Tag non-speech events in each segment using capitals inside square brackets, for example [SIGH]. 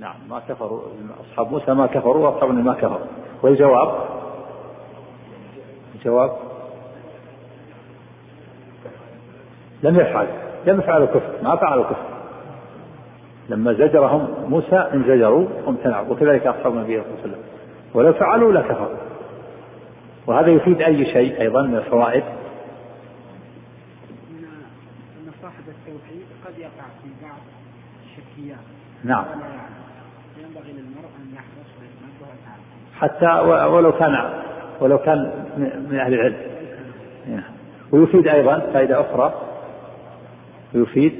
نعم ما كفروا أصحاب موسى ما كفروا وأصحاب ما كفروا. والجواب؟ الجواب؟ لم يفعل لم يفعلوا كفر ما فعلوا كفر لما زجرهم موسى انزجروا وامتنعوا وكذلك أصحاب النبي صلى الله عليه وسلم. ولو فعلوا لكفروا وهذا يفيد أي شيء أيضا من الفوائد؟ إن صاحب التوحيد قد يقع في بعض الشركيات. نعم. ينبغي للمرء أن يحرص حتى ولو كان ولو كان من أهل العلم. ويفيد أيضا فائدة أخرى. ويفيد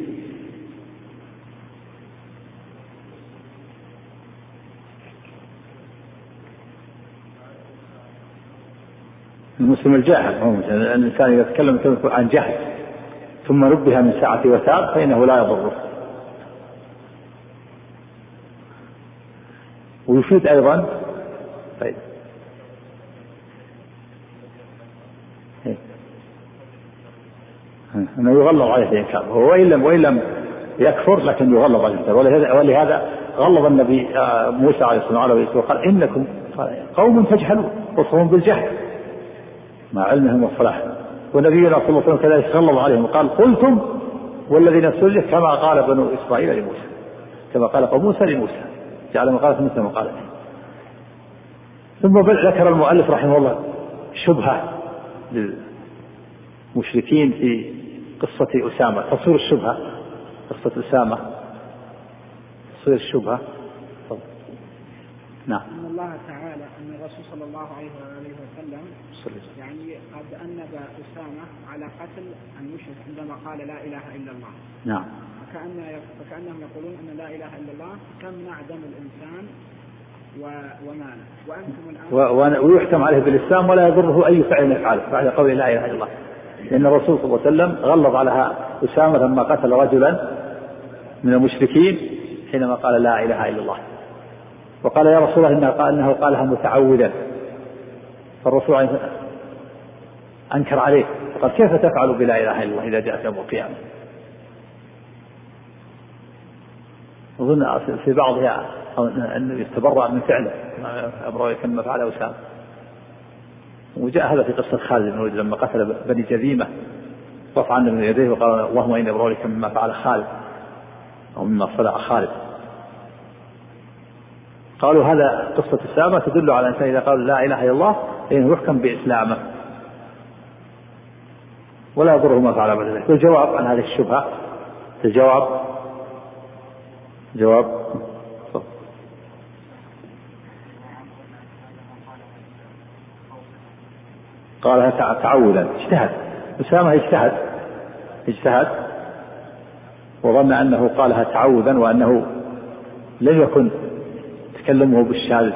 المسلم الجاهل الإنسان إذا تكلم عن جهل ثم نبه من ساعة وتاب فإنه لا يضره. ويفيد أيضا. طيب. إيه. أنه يغلظ عليه الإنكار. وإن لم وإن لم يكفر لكن يغلظ عليه الإنكار. ولهذا, ولهذا غلظ النبي آه، موسى عليه السلام عليه وقال إنكم قوم تجهلون وصفهم بالجهل مع علمهم وصلاحهم ونبينا صلى الله عليه وسلم كذلك غلظ عليهم وقال قلتم والذي نفسه كما قال بنو إسرائيل لموسى كما قال قوم موسى لموسى. جعل مقالة موسى مقالة ثم ذكر المؤلف رحمه الله شبهة للمشركين في قصة أسامة تصوير الشبهة قصة أسامة تصوير الشبهة. نعم. أن الله تعالى أن الرسول صلى الله عليه وآله وسلم. يعني قد أنب أسامة على قتل المشرك عندما قال لا إله إلا الله. نعم. فكأن فكأنهم يقولون أن لا إله إلا الله تمنع دم الإنسان وماله وأنتم الآن ويحكم عليه بالإسلام ولا يضره أي فعل يفعله بعد قول لا إله إلا الله. لأن الرسول صلى الله عليه وسلم غلظ على أسامة لما قتل رجلا من المشركين حينما قال لا إله إلا الله. وقال يا رسول الله إنه قال إنه قالها متعودا فالرسول أنكر عليه. فقال كيف تفعل بلا إله إلا الله إذا جاءت يوم القيامة؟ أظن في بعضها أنه يتبرأ من فعله. أبرأ كما فعل أسامة وجاء هذا في قصة خالد بن الوليد لما قتل بني جذيمة رفع عنه من يديه وقال اللهم إني أبرأ لك مما فعل خالد أو مما صنع خالد. قالوا هذا قصة أسامة تدل على أن إذا قال لا إله إلا الله فإنه يحكم بإسلامه. ولا يضره ما فعل بعد ذلك والجواب عن هذه الشبهة الجواب جواب؟ قالها تعودا اجتهد. أسامة اجتهد. اجتهد. وظن أنه قالها تعودا وأنه لم يكن تكلمه بالشهادة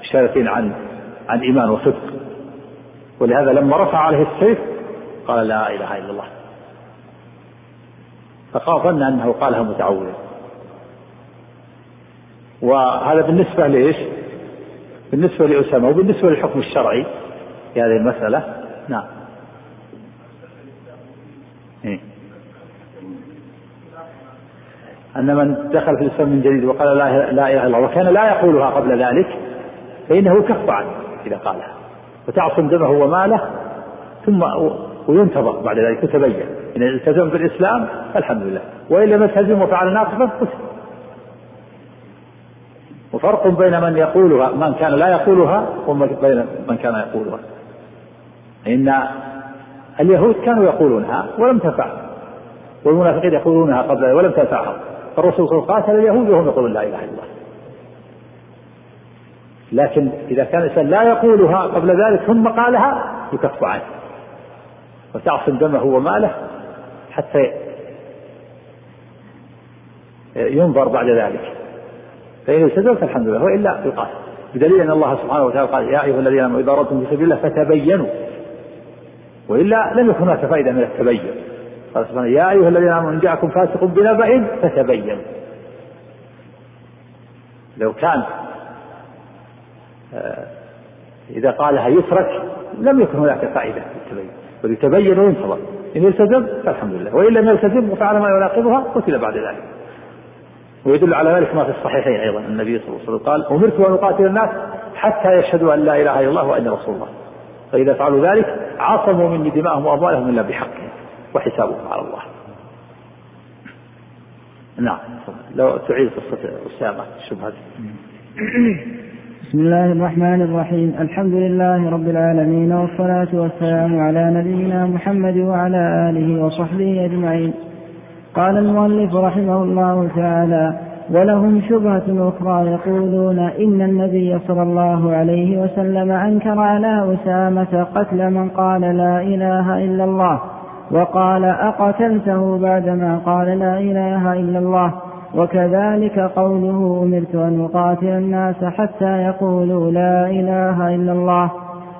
الشهادتين عن عن إيمان وصدق. ولهذا لما رفع عليه السيف قال لا إله إلا الله. فقال ظن أنه قالها متعودا وهذا بالنسبة لإيش؟ بالنسبة لأسامة وبالنسبة للحكم الشرعي في هذه المسألة. نعم. إيه؟ أن من دخل في الإسلام من جديد وقال لا إله إلا الله وكان لا يقولها قبل ذلك فإنه يكف عنه إذا قالها. وتعصم دمه وماله ثم وينتظر بعد ذلك يتبين. إن التزم بالإسلام الحمد لله. وإن لم يلتزم وفعل ناقصا قتل وفرق بين من يقولها من كان لا يقولها وبين من كان يقولها. إن اليهود كانوا يقولونها ولم تنفع والمنافقين يقولونها قبل ولم تنفعهم الرسول صلى الله عليه وسلم قاتل اليهود وهم يقولون لا إله إلا الله. لكن إذا كان الإنسان لا يقولها قبل ذلك ثم قالها يكف عنه. وتعصم دمه وماله حتى ينظر بعد ذلك. فإن التزم فالحمد لله وإلا يقاتل بدليل أن الله سبحانه وتعالى قال يا أيها الذين آمنوا إذا أردتم في سبيل الله فتبينوا. وإلا لم يكن هناك فائدة من التبين. قال سبحانه يا أيها الذين آمنوا إن جاءكم فاسق بنبأ فتبينوا. لو كان آه، إذا قالها يترك لم يكن هناك فائدة في التبين. وليتبين وينتظر. إن يلتزم فالحمد لله. وإن لم يلتزم وفعل ما يناقضها قتل بعد ذلك. ويدل على ذلك ما في الصحيحين أيضا. النبي صلى الله عليه وسلم قال أمرت أن أقاتل الناس حتى يشهدوا أن لا إله إلا الله وأني رسول الله. فإذا فعلوا ذلك عصموا مني دماءهم وأموالهم إلا بحقهم وحسابهم على الله. نعم. لو تعيد قصة أسامة الشبهة بسم الله الرحمن الرحيم. الحمد لله رب العالمين والصلاة والسلام على نبينا محمد وعلى آله وصحبه أجمعين. قال المؤلف رحمه الله تعالى ولهم شبهة أخرى يقولون إن النبي صلى الله عليه وسلم أنكر على أسامة قتل من قال لا إله إلا الله وقال أقتلته بعدما قال لا إله إلا الله. وكذلك قوله أمرت أن أقاتل الناس حتى يقولوا لا إله إلا الله.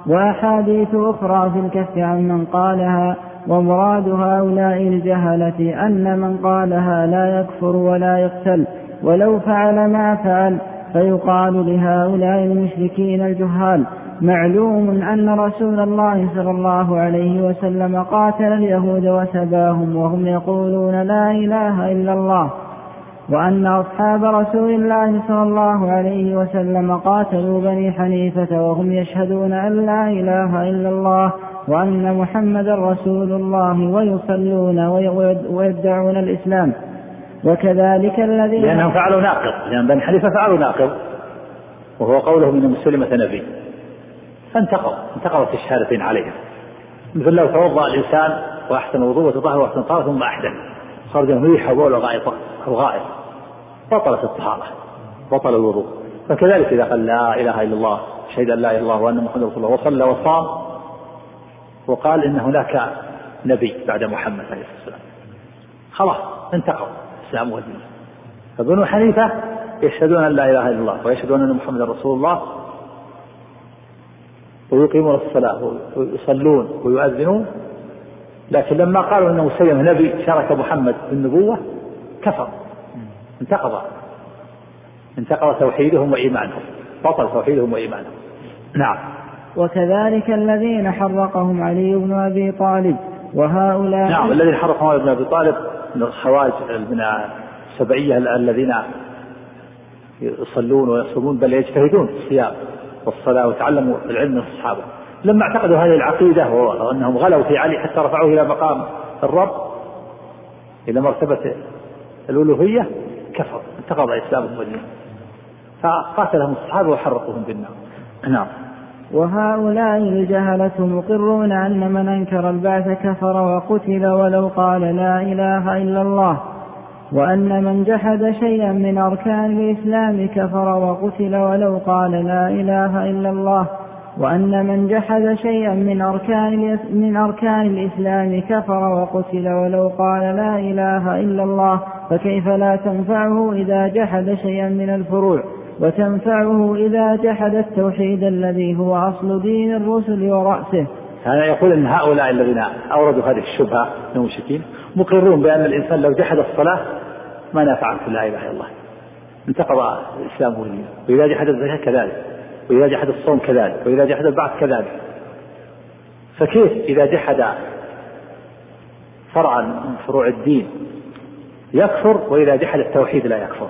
وأحاديث أخرى في الكف عن من قالها ومراد هؤلاء الجهلة أن من قالها لا يكفر ولا يقتل ولو فعل ما فعل فيقال لهؤلاء المشركين الجهال معلوم أن رسول الله صلى الله عليه وسلم قاتل اليهود وسباهم وهم يقولون لا إله إلا الله وأن أصحاب رسول الله صلى الله عليه وسلم قاتلوا بني حنيفة وهم يشهدون أن لا إله إلا الله وأن محمدا رسول الله ويصلون ويدعون الإسلام. وكذلك الذين لأنهم فعلوا ناقض. لأن بني حنيفة فعلوا ناقض. وهو قوله من مسلمة نبي. فانتقض انتقضت الشهادتين عليهم. مثل لو توضأ الإنسان وأحسن وضوء وتطهر وأحسن طهارة ثم أحدث. خرج من ريح وبول وغائط أو غائط. بطلت الطهارة. بطل الوضوء. فكذلك إذا قال لا إله إلا الله شهد أن لا إله إلا الله وأن محمد رسول الله وصلى وصام وقال إن هناك نبي بعد محمد عليه الصلاة والسلام. خلاص انتقض الإسلام والدين. فبنو حنيفة يشهدون أن لا إله إلا الله ويشهدون أن محمد رسول الله ويقيمون الصلاة ويصلون ويؤذنون. لكن لما قالوا أنه سيم نبي شارك محمد في النبوة كفر انتقض. انتقض توحيدهم وإيمانهم. بطل توحيدهم وإيمانهم. نعم. وكذلك الذين حرقهم علي بن أبي طالب وهؤلاء نعم الذين حرقهم علي بن أبي طالب من الخوارج من السبعية الذين يصلون ويصومون بل يجتهدون في الصيام والصلاة وتعلموا العلم من الصحابة. لما اعتقدوا هذه العقيدة وأنهم غلوا في علي حتى رفعوه إلى مقام الرب إلى مرتبة الألوهية كفر انتقض إسلامهم ودينهم فقاتلهم الصحابة وحرقوهم بالنار. نعم. وهؤلاء الجهلة مقرون أن من أنكر البعث كفر وقتل ولو قال لا إله إلا الله وأن من جحد شيئا من أركان الإسلام كفر وقتل ولو قال لا إله إلا الله وأن من جحد شيئا من أركان من أركان الإسلام كفر وقتل ولو قال لا إله إلا الله فكيف لا تنفعه إذا جحد شيئا من الفروع؟ وتنفعه إذا جحد التوحيد الذي هو أصل دين الرسل ورأسه. هذا يقول أن هؤلاء الذين أوردوا هذه الشبهة من المشركين مقرون بأن الإنسان لو جحد الصلاة ما نفعت لا إله إلا الله. انتقض الإسلام والدين. وإذا جحد الزكاة كذلك. وإذا جحد الصوم كذلك. وإذا جحد البعث كذلك. فكيف إذا جحد فرعا من فروع الدين يكفر وإذا جحد التوحيد لا يكفر؟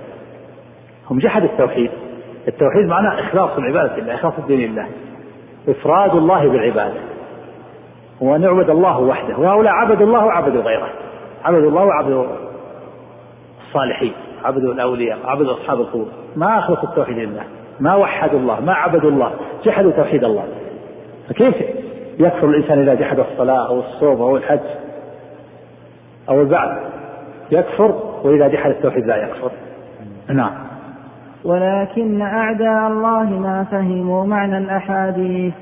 هم جحدوا التوحيد. التوحيد معناه إخلاص العبادة لله إخلاص الدين لله. إفراد الله بالعبادة. وأن يعبد الله وحده. وهؤلاء عبدوا الله وعبدوا غيره. عبدوا الله وعبدوا الصالحين. عبدوا الأولياء عبدوا أصحاب القبور. ما أخلصوا التوحيد لله. ما وحدوا الله ما عبدوا الله. جحدوا توحيد الله. فكيف يكفر الإنسان إذا جحد الصلاة أو الصوم أو الحج أو البعث؟ يكفر وإذا جحد التوحيد لا يكفر. نعم. ولكن أعداء الله ما فهموا معنى الأحاديث.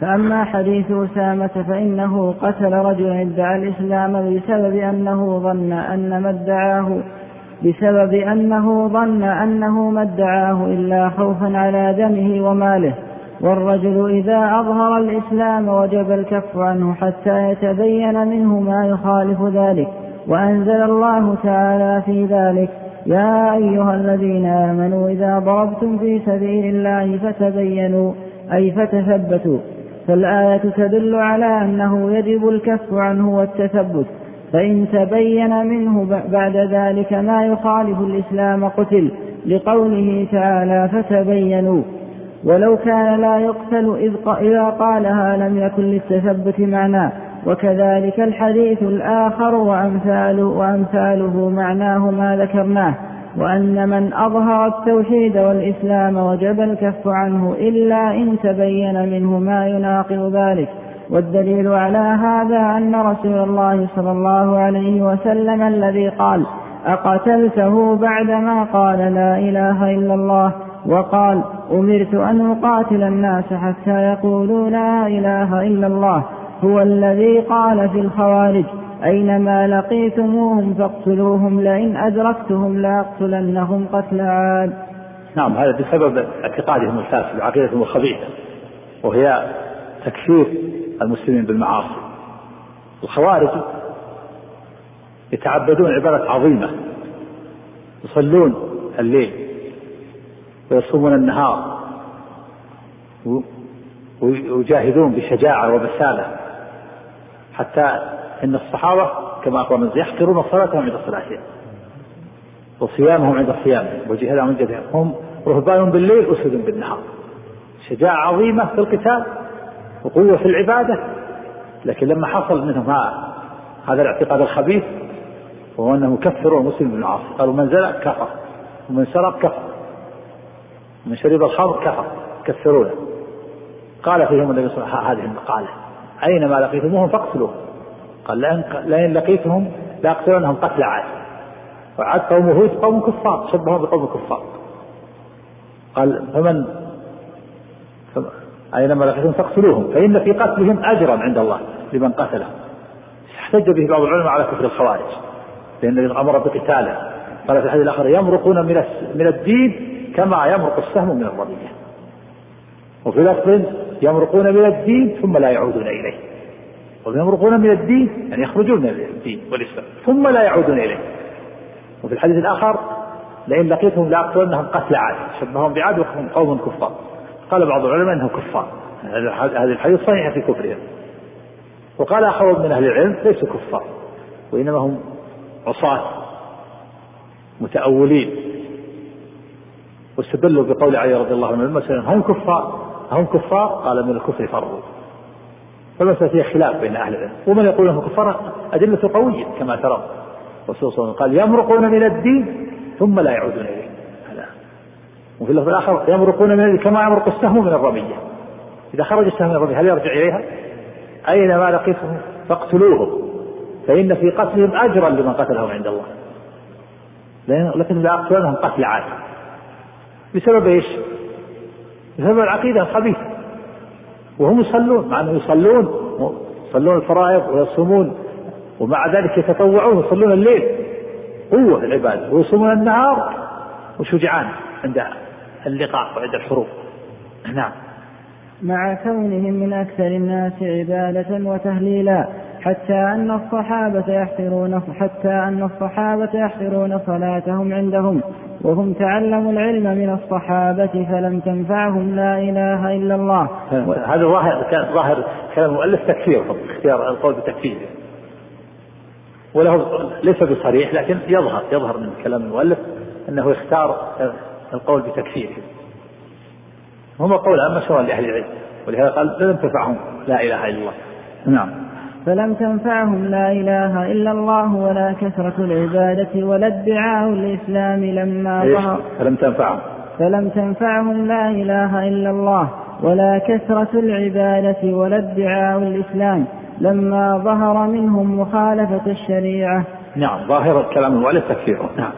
فأما حديث أسامة فإنه قتل رجلا ادعى الإسلام بسبب أنه ظن أن ما ادعاه بسبب أنه ظن أنه ما ادعاه إلا خوفا على دمه وماله. والرجل إذا أظهر الإسلام وجب الكف عنه حتى يتبين منه ما يخالف ذلك. وأنزل الله تعالى في ذلك. يا أيها الذين آمنوا إذا ضربتم في سبيل الله فتبينوا أي فتثبتوا. فالآية تدل على أنه يجب الكف عنه والتثبت. فإن تبين منه بعد ذلك ما يخالف الإسلام قتل لقوله تعالى فتبينوا. ولو كان لا يقتل إذا قالها لم يكن للتثبت معناه وكذلك الحديث الآخر وأمثاله, وأمثاله معناه ما ذكرناه وأن من أظهر التوحيد والإسلام وجب الكف عنه إلا إن تبين منه ما يناقض ذلك. والدليل على هذا أن رسول الله صلى الله عليه وسلم الذي قال أقتلته بعدما قال لا إله إلا الله وقال أمرت أن أقاتل الناس حتى يقولوا لا إله إلا الله. هو الذي قال في الخوارج أينما لقيتموهم فاقتلوهم لئن أدركتهم لأقتلنهم قتل عاد. نعم هذا بسبب اعتقادهم الفاسد وعقيدتهم الخبيثة وهي تكفير المسلمين بالمعاصي. الخوارج يتعبدون عبادة عظيمة يصلون الليل ويصومون النهار ويجاهدون بشجاعة وبسالة. حتى إن الصحابة كما أخبر يحقرون صلاتهم عند صلاتهم وصيامهم عند صيامهم وجهادهم عند جهادهم هم رهبان بالليل أسد بالنهار. شجاعة عظيمة في القتال وقوة في العبادة. لكن لما حصل منهم هذا الاعتقاد الخبيث وهو أنه يكفروا المسلم بالمعاصي قالوا من زنى كفر. ومن سرق؟ كفر. ومن شرب الخمر؟ كفر. كفرونه قال فيهم النبي صلى الله عليه وسلم هذه المقالة. أينما لقيتموهم فاقتلوهم. قال لئن لقيتهم لأقتلنهم قتل عاد. وعاد قوم هود قوم كفار شبههم بقوم كفار. قال فمن أينما لقيتم فاقتلوهم فإن في قتلهم أجرا عند الله لمن قتلهم احتج به بعض العلماء على كفر الخوارج لأن أمر بقتاله. قال في الحديث الآخر يمرقون من من الدين كما يمرق السهم من الرمية. وفي لفظ يمرقون من الدين ثم لا يعودون إليه. ويمرقون من الدين يعني يخرجون من الدين والإسلام ثم لا يعودون إليه. وفي الحديث الآخر لئن لقيتهم لأقتلنهم قتل عاد شبههم بعاد وهم قوم كفار. قال بعض العلماء إنهم كفار. هذه الحديث صحيحة في كفرهم. وقال اخر من أهل العلم ليسوا كفار وإنما هم عصاة متأولين. واستدلوا بقول علي رضي الله عنه هم كفار. هم كفار؟ قال من الكفر فروا فالمسألة فيها خلاف بين أهل العلم. ومن يقول أنهم كفار؟ أدلة قوية كما ترون الرسول صلى الله عليه وسلم قال يمرقون من الدين ثم لا يعودون إليه. وفي اللفظ الآخر يمرقون من كما يمرق السهم من الرمية. إذا خرج السهم من الرمية هل يرجع إليها؟ أينما لقيتهم؟ فاقتلوهم. فإن في قتلهم أجرا لمن قتلهم عند الله. لكن لا يقتلونهم قتل عاد بسبب إيش؟ بسبب العقيدة الخبيثة وهم يصلون مع أنهم يصلون يصلون الفرائض ويصومون ومع ذلك يتطوعون يصلون الليل. قوة العبادة ويصومون النهار وشجعان عند اللقاء وعند الحروب. نعم. مع كونهم من أكثر الناس عبادة وتهليلا. حتى أن الصحابة يحقرون حتى أن الصحابة يحقرون صلاتهم عندهم وهم تعلموا العلم من الصحابة فلم تنفعهم لا إله إلا الله. هذا ظاهر كان ظاهر كلام المؤلف تكفير اختيار القول بتكفير. وله ليس بصريح لكن يظهر يظهر من كلام المؤلف أنه يختار القول بتكفيره هم قول مشهور لأهل العلم ولهذا قال لم تنفعهم لا إله إلا الله. نعم. فلم تنفعهم لا إله إلا الله ولا كثرة العبادة ولا ادعاء الإسلام لما ظهر. فلم تنفعهم. فلم تنفعهم لا إله إلا الله ولا كثرة العبادة ولا ادعاء الإسلام لما ظهر منهم مخالفة الشريعة. نعم ظاهر الكلام المؤلف تكفيره. نعم.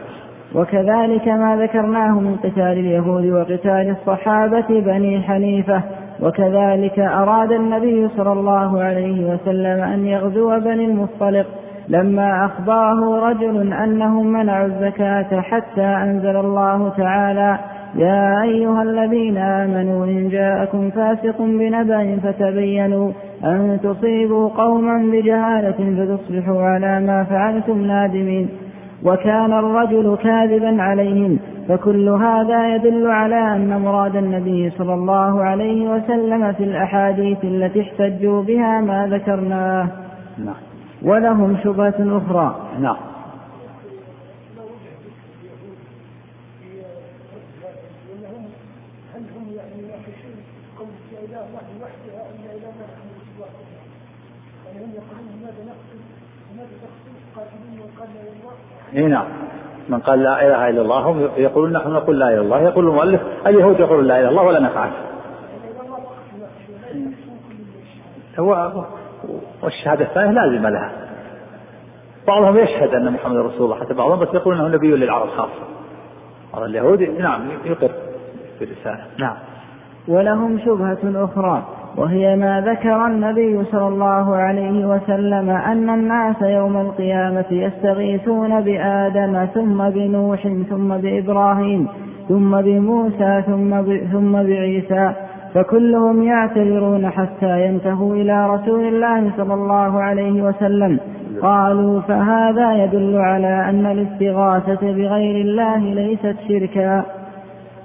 وكذلك ما ذكرناه من قتال اليهود وقتال الصحابة بني حنيفة وكذلك أراد النبي صلى الله عليه وسلم أن يغزو بني المصطلق لما أخبره رجل أنهم منعوا الزكاة حتى أنزل الله تعالى يا أيها الذين آمنوا إن جاءكم فاسق بنبأ فتبينوا أن تصيبوا قوما بجهالة فتصبحوا على ما فعلتم نادمين وكان الرجل كاذبا عليهم فكل هذا يدل على أن مراد النبي صلى الله عليه وسلم في الأحاديث التي احتجوا بها ما ذكرناه. نعم. ولهم شبهة أخرى. نعم. اي نعم. من قال لا إله إلا الله هم يقولون نحن نقول لا إله إلا الله يقول المؤلف اليهود يقولون لا إله إلا الله ولا نفعل. والشهادة الثانية لازمة لها. بعضهم يشهد أن محمد رسول الله حتى بعضهم بس يقول إنه نبي للعرب خاصة. اليهود نعم يقر بلسانه نعم. ولهم شبهة أخرى. وهي ما ذكر النبي صلى الله عليه وسلم أن الناس يوم القيامة يستغيثون بآدم ثم بنوح ثم بإبراهيم ثم بموسى ثم ثم بعيسى فكلهم يعتذرون حتى ينتهوا إلى رسول الله صلى الله عليه وسلم. قالوا فهذا يدل على أن الاستغاثة بغير الله ليست شركا.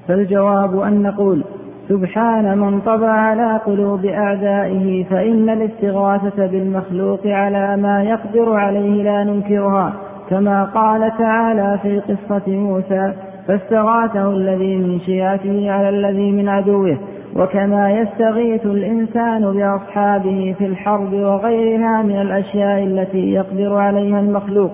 فالجواب أن نقول سبحان من طبع على قلوب أعدائه فإن الاستغاثة بالمخلوق على ما يقدر عليه لا ننكرها كما قال تعالى في قصة موسى فاستغاثه الذي من شيعته على الذي من عدوه وكما يستغيث الإنسان بأصحابه في الحرب وغيرها من الأشياء التي يقدر عليها المخلوق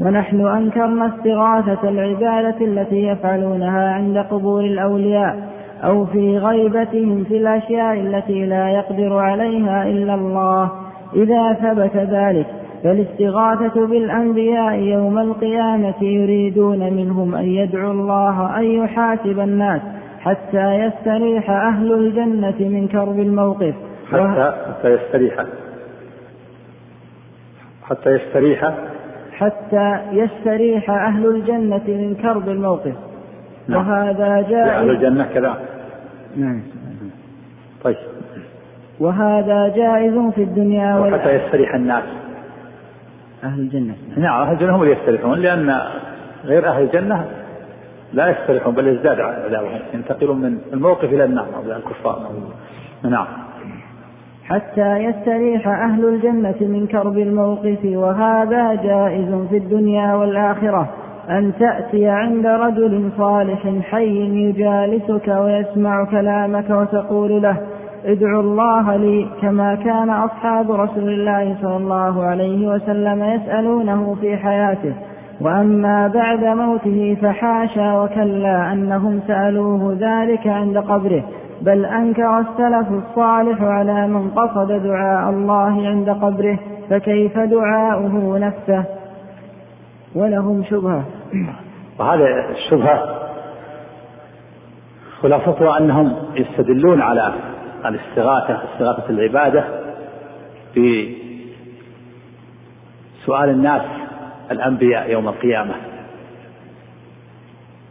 ونحن أنكرنا استغاثة العبادة التي يفعلونها عند قبور الأولياء أو في غيبتهم في الأشياء التي لا يقدر عليها إلا الله. إذا ثبت ذلك فالاستغاثة بالأنبياء يوم القيامة يريدون منهم أن يدعوا الله أن يحاسب الناس حتى يستريح أهل الجنة من كرب الموقف. حتى حتى يستريح. حتى يستريح. حتى يستريح أهل الجنة من كرب الموقف. وهذا جائز أهل الجنة كذا. نعم. طيب. وهذا جائز في الدنيا والآخرة حتى يستريح الناس. أهل الجنة. نعم أهل الجنة هم اللي يستريحون لأن غير أهل الجنة لا يستريحون بل يزداد عذابهم ينتقلون من الموقف إلى النار أو إلى الكفار. نعم. حتى يستريح أهل الجنة من كرب الموقف وهذا جائز في الدنيا والآخرة. أن تأتي عند رجل صالح حي يجالسك ويسمع كلامك وتقول له ادعوا الله لي كما كان أصحاب رسول الله صلى الله عليه وسلم يسألونه في حياته. وأما بعد موته فحاشا وكلا أنهم سألوه ذلك عند قبره. بل أنكر السلف الصالح على من قصد دعاء الله عند قبره فكيف دعاؤه نفسه؟ ولهم شبهة. وهذه الشبهة خلاصتها أنهم يستدلون على الاستغاثة استغاثة العبادة بسؤال الناس الأنبياء يوم القيامة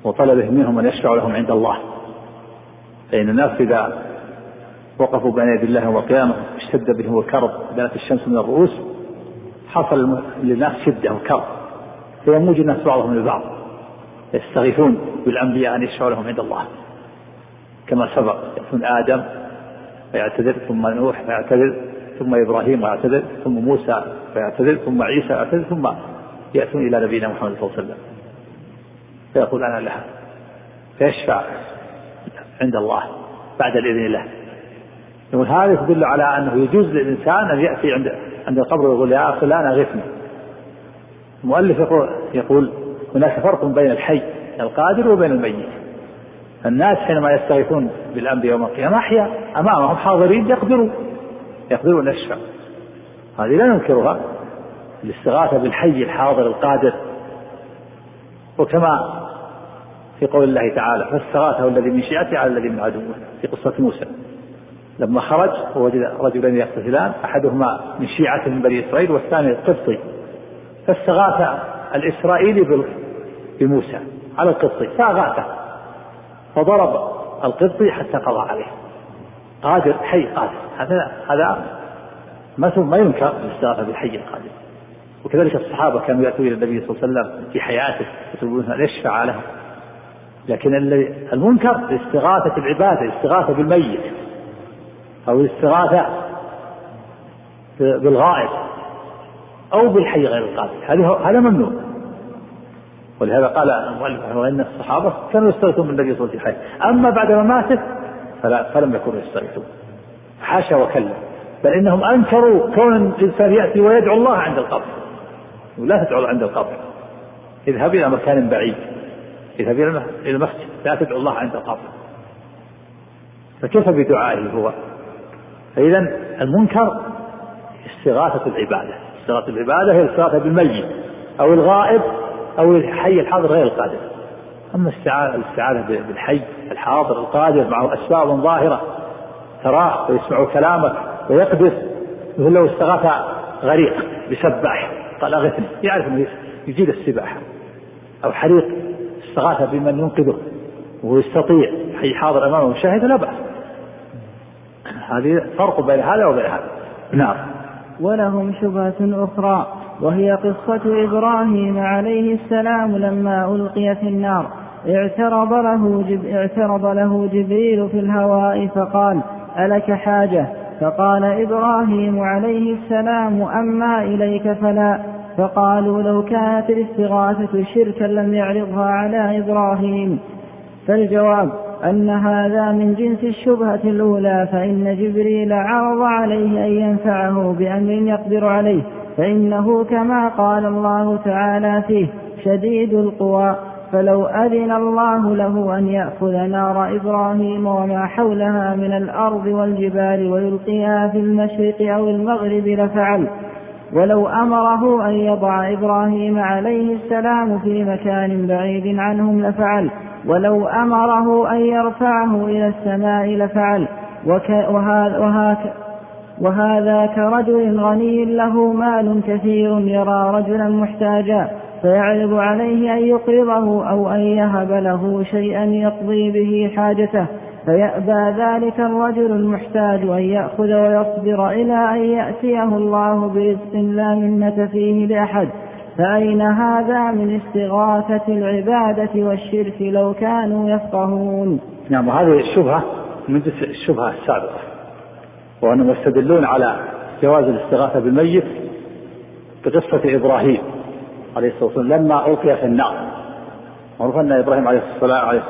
وطلبهم منهم أن يشفعوا لهم عند الله. فإن الناس إذا وقفوا بين يدي الله يوم القيامة اشتد بهم الكرب بانت الشمس من الرؤوس حصل للناس شدة وكرب. فيموج الناس بعضهم لبعض يستغيثون بالأنبياء أن يشفعوا لهم عند الله. كما سبق يأتون آدم فيعتذر ثم نوح فيعتذر ثم إبراهيم ويعتذر ثم موسى فيعتذر ثم عيسى يعتذر ثم يأتون إلى نبينا محمد صلى الله عليه وسلم. فيقول أنا لها. فيشفع عند الله بعد الإذن له. يقول هذا تدل على أنه يجوز للإنسان أن يأتي عند عند القبر ويقول يا فلان أغثني المؤلف يقول يقول هناك فرق بين الحي القادر وبين الميت. الناس حينما يستغيثون بالأنبياء يوم القيامة أحياء أمامهم حاضرين يقدرون يقدرون يشفع هذه لا ننكرها الاستغاثة بالحي الحاضر القادر. وكما في قول الله تعالى فاستغاثه الذي من شيعته على الذي من عدوه في قصة موسى. لما خرج ووجد رجلين يقتتلان أحدهما من شيعته من بني إسرائيل والثاني القبطي فاستغاث الإسرائيلي بموسى على القبطي فأغاثه فضرب القبطي حتى قضى عليه. قادر حي قادر. هذا هذا ما ما ينكر الاستغاثة بالحي القادر. وكذلك الصحابة كانوا يأتون إلى النبي صلى الله عليه وسلم في حياته يطلبون أن يشفع لهم لكن المنكر استغاثة العبادة الاستغاثة بالميت أو الاستغاثة بالغائب. أو بالحي غير القادر هذا هذا ممنوع. ولهذا قال المؤلف رحمه إن الصحابة كانوا يستغيثون بالنبي صلى الله عليه وسلم أما بعد مماته فلا فلم يكونوا يستغيثون. حاشا وكلا. بل إنهم أنكروا كون الإنسان يأتي ويدعو الله عند القبر. ولا تدعو عند القبر. اذهب إلى مكان بعيد. اذهب إلى المسجد. لا تدعو الله عند القبر. فكيف بدعائه هو؟ فإذا المنكر استغاثة العبادة. استغاثه العبادة هي الاستغاثه بالميت أو الغائب أو الحي الحاضر غير القادر. أما الاستعاذه بالحي الحاضر القادر معه أسباب ظاهرة تراه ويسمع كلامك ويقدس مثل لو استغاث غريق بسباح قال اغثني يعرف أنه يجيد السباحه أو حريق استغاث بمن ينقذه وهو يستطيع حي حاضر أمامه مشاهد لا بأس. هذه فرق بين هذا وبين هذا. نعم. ولهم شبهة أخرى وهي قصة إبراهيم عليه السلام لما ألقي في النار. اعترض له, جب اعترض له جبريل في الهواء فقال ألك حاجة؟ فقال إبراهيم عليه السلام أما إليك فلا. فقالوا لو كانت الاستغاثة شركا لم يعرضها على إبراهيم. فالجواب أن هذا من جنس الشبهة الأولى فإن جبريل عرض عليه أن ينفعه بأمر يقدر عليه فإنه كما قال الله تعالى فيه شديد القوى فلو أذن الله له أن يأخذ نار إبراهيم وما حولها من الأرض والجبال ويلقيها في المشرق أو المغرب لفعل ولو أمره أن يضع إبراهيم عليه السلام في مكان بعيد عنهم لفعل ولو أمره أن يرفعه إلى السماء لفعل. وهذا, كرجل غني له مال كثير يرى رجلا محتاجا فيعرض عليه أن يقرضه أو أن يهب له شيئا يقضي به حاجته. فيأبى ذلك الرجل المحتاج أن يأخذ ويصبر إلى أن يأتيه الله برزق لا منة فيه لأحد. فأين هذا من استغاثة العبادة والشرك لو كانوا يفقهون؟ نعم وهذه الشبهة من الشبهة السابقة وأنهم يستدلون على جواز الاستغاثة بالميت بقصة إبراهيم عليه الصلاة والسلام لما ألقي في النار. معروف أن إبراهيم عليه الصلاة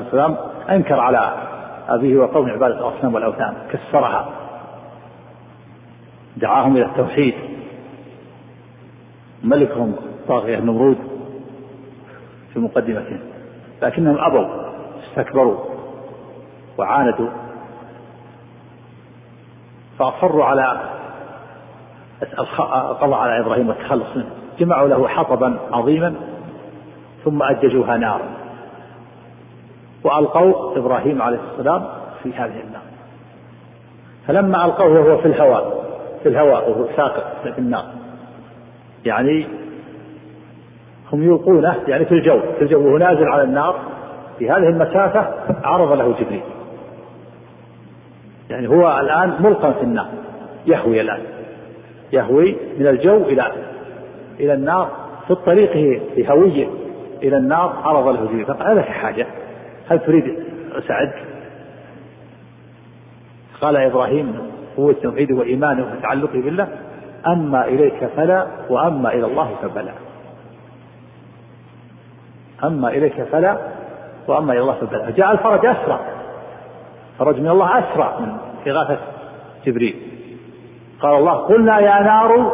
والسلام أنكر على أبيه وقوم عبادة الأصنام والأوثان كسرها دعاهم إلى التوحيد. ملكهم طاغية نمرود في مقدمتهم لكنهم أبوا استكبروا وعاندوا فأصروا على القضاء على إبراهيم والتخلص منه جمعوا له حطبا عظيما ثم أججوها نارا وألقوا إبراهيم عليه السلام في هذه النار. فلما ألقوه وهو في الهواء في الهواء وهو ساقط في النار يعني هم يلقونه يعني في الجو في الجو وهو نازل على النار في هذه المسافة عرض له جبريل. يعني هو الآن ملقى في النار يهوي الآن يهوي من الجو إلى إلى النار في طريقه في هويه إلى النار عرض له جبريل. فقال لك حاجة؟ هل تريد أساعدك؟ قال إبراهيم قوة توحيده وإيمانه وتعلقه بالله؟ أما إليك فلا وأما إلى الله فبلا أما إليك فلا وأما إلى الله فبلا جاء الفرج أسرع. فرج من الله أسرع من إغاثة جبريل. قال الله قلنا يا نار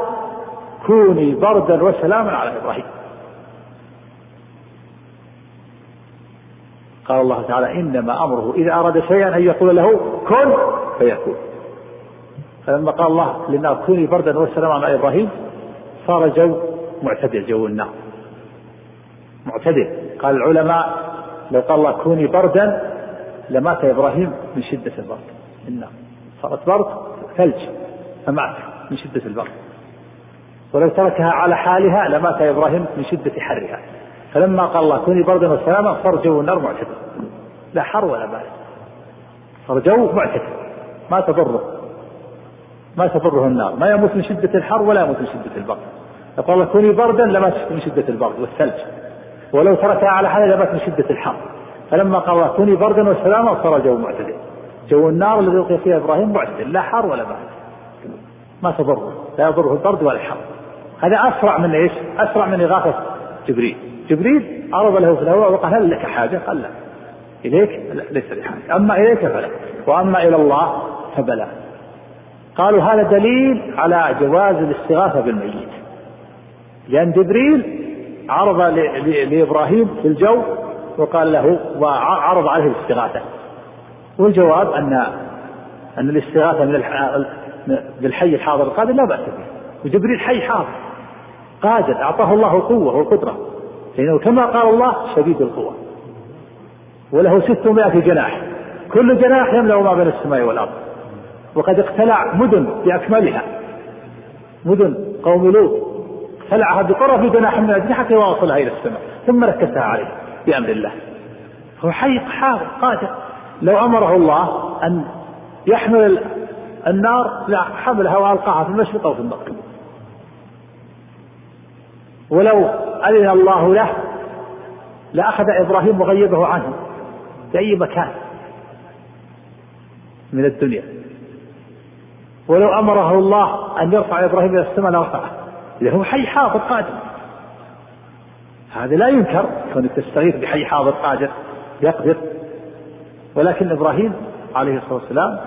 كوني بردا وسلاما على إبراهيم. قال الله تعالى إنما أمره إذا أراد شيئا أن يقول له كن فيكون. فلما قال الله للنار كوني بردا وسلاما على إبراهيم صار جو معتدل جو النار. معتدل. قال العلماء لو قال الله كوني بردا لمات إبراهيم من شدة البرد. النار. صارت برد ثلج. فمات من شدة البرد. ولو تركها على حالها لمات إبراهيم من شدة حرها. فلما قال الله كوني بردا وسلاما صار جو النار معتدل. لا حر ولا بارد. صار جو معتدل. ما تضره. ما تضره النار. ما يموت من شدة الحر ولا يموت من شدة البرد يقول الله كوني بردا لمات من شدة البرد والثلج. ولو تركها على حالها لمات من شدة الحر. فلما قال الله كوني بردا وسلاما صار جو معتدل. جو النار الذي ألقي فيها إبراهيم معتدل. لا حر ولا برد. ما تضره. لا يضره البرد ولا الحر. هذا أسرع من إيش؟ أسرع من إغاثة جبريل. جبريل عرض له في الهواء وقال هل لك حاجة؟ قال لا. إليك؟ ليس لي حاجة. أما إليك فلا. وأما إلى الله فبلى. قالوا هذا دليل على جواز الاستغاثة بالميت. لأن جبريل عرض لإبراهيم في الجو وقال له وعرض عليه الاستغاثة. والجواب أن أن الاستغاثة من بالحي الحاضر القادر لا بأس به. وجبريل حي حاضر قادر أعطاه الله القوة والقدرة. لأنه كما قال الله شديد القوة. وله ستمائة جناح. كل جناح يملأ ما بين السماء والأرض. وقد اقتلع مدن بأكملها. مدن قوم لوط. اقتلعها بطرف جناح من أجنحته ووصلها إلى السماء ثم ركزها عليه بأمر الله. هو حي حاضر قادر. لو أمره الله أن يحمل النار حملها وألقاها في المشرق أو في المغرب. ولو أذن الله له لأخذ إبراهيم وغيبه عنه في أي مكان من الدنيا. ولو أمره الله أن يرفع إبراهيم إلى السماء لرفعه هو حي حاضر قادر. هذا لا ينكر كونك تستغيث بحي حاضر قادر. يقدر. ولكن إبراهيم عليه الصلاة والسلام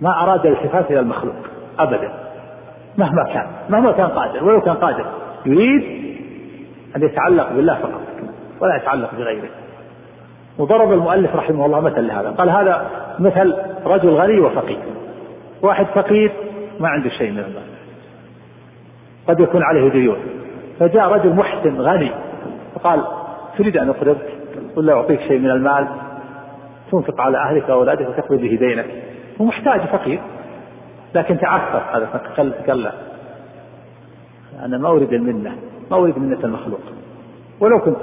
ما أراد الالتفات إلى المخلوق أبدا. مهما كان مهما كان قادر ولو كان قادر. يريد أن يتعلق بالله فقط ولا يتعلق بغيره. وضرب المؤلف رحمه الله مثل لهذا. قال هذا مثل رجل غني وفقير. واحد فقير ما عنده شيء من المال قد يكون عليه ديون. فجاء رجل محسن غني وقال تريد أن أقرضك ولا أعطيك شيء من المال؟ تنفق على أهلك وأولادك وتقضي به دينك. هو محتاج فقير لكن تعثر هذا قال قال أنا ما أريد المنة ما أريد منة المخلوق. ولو كنت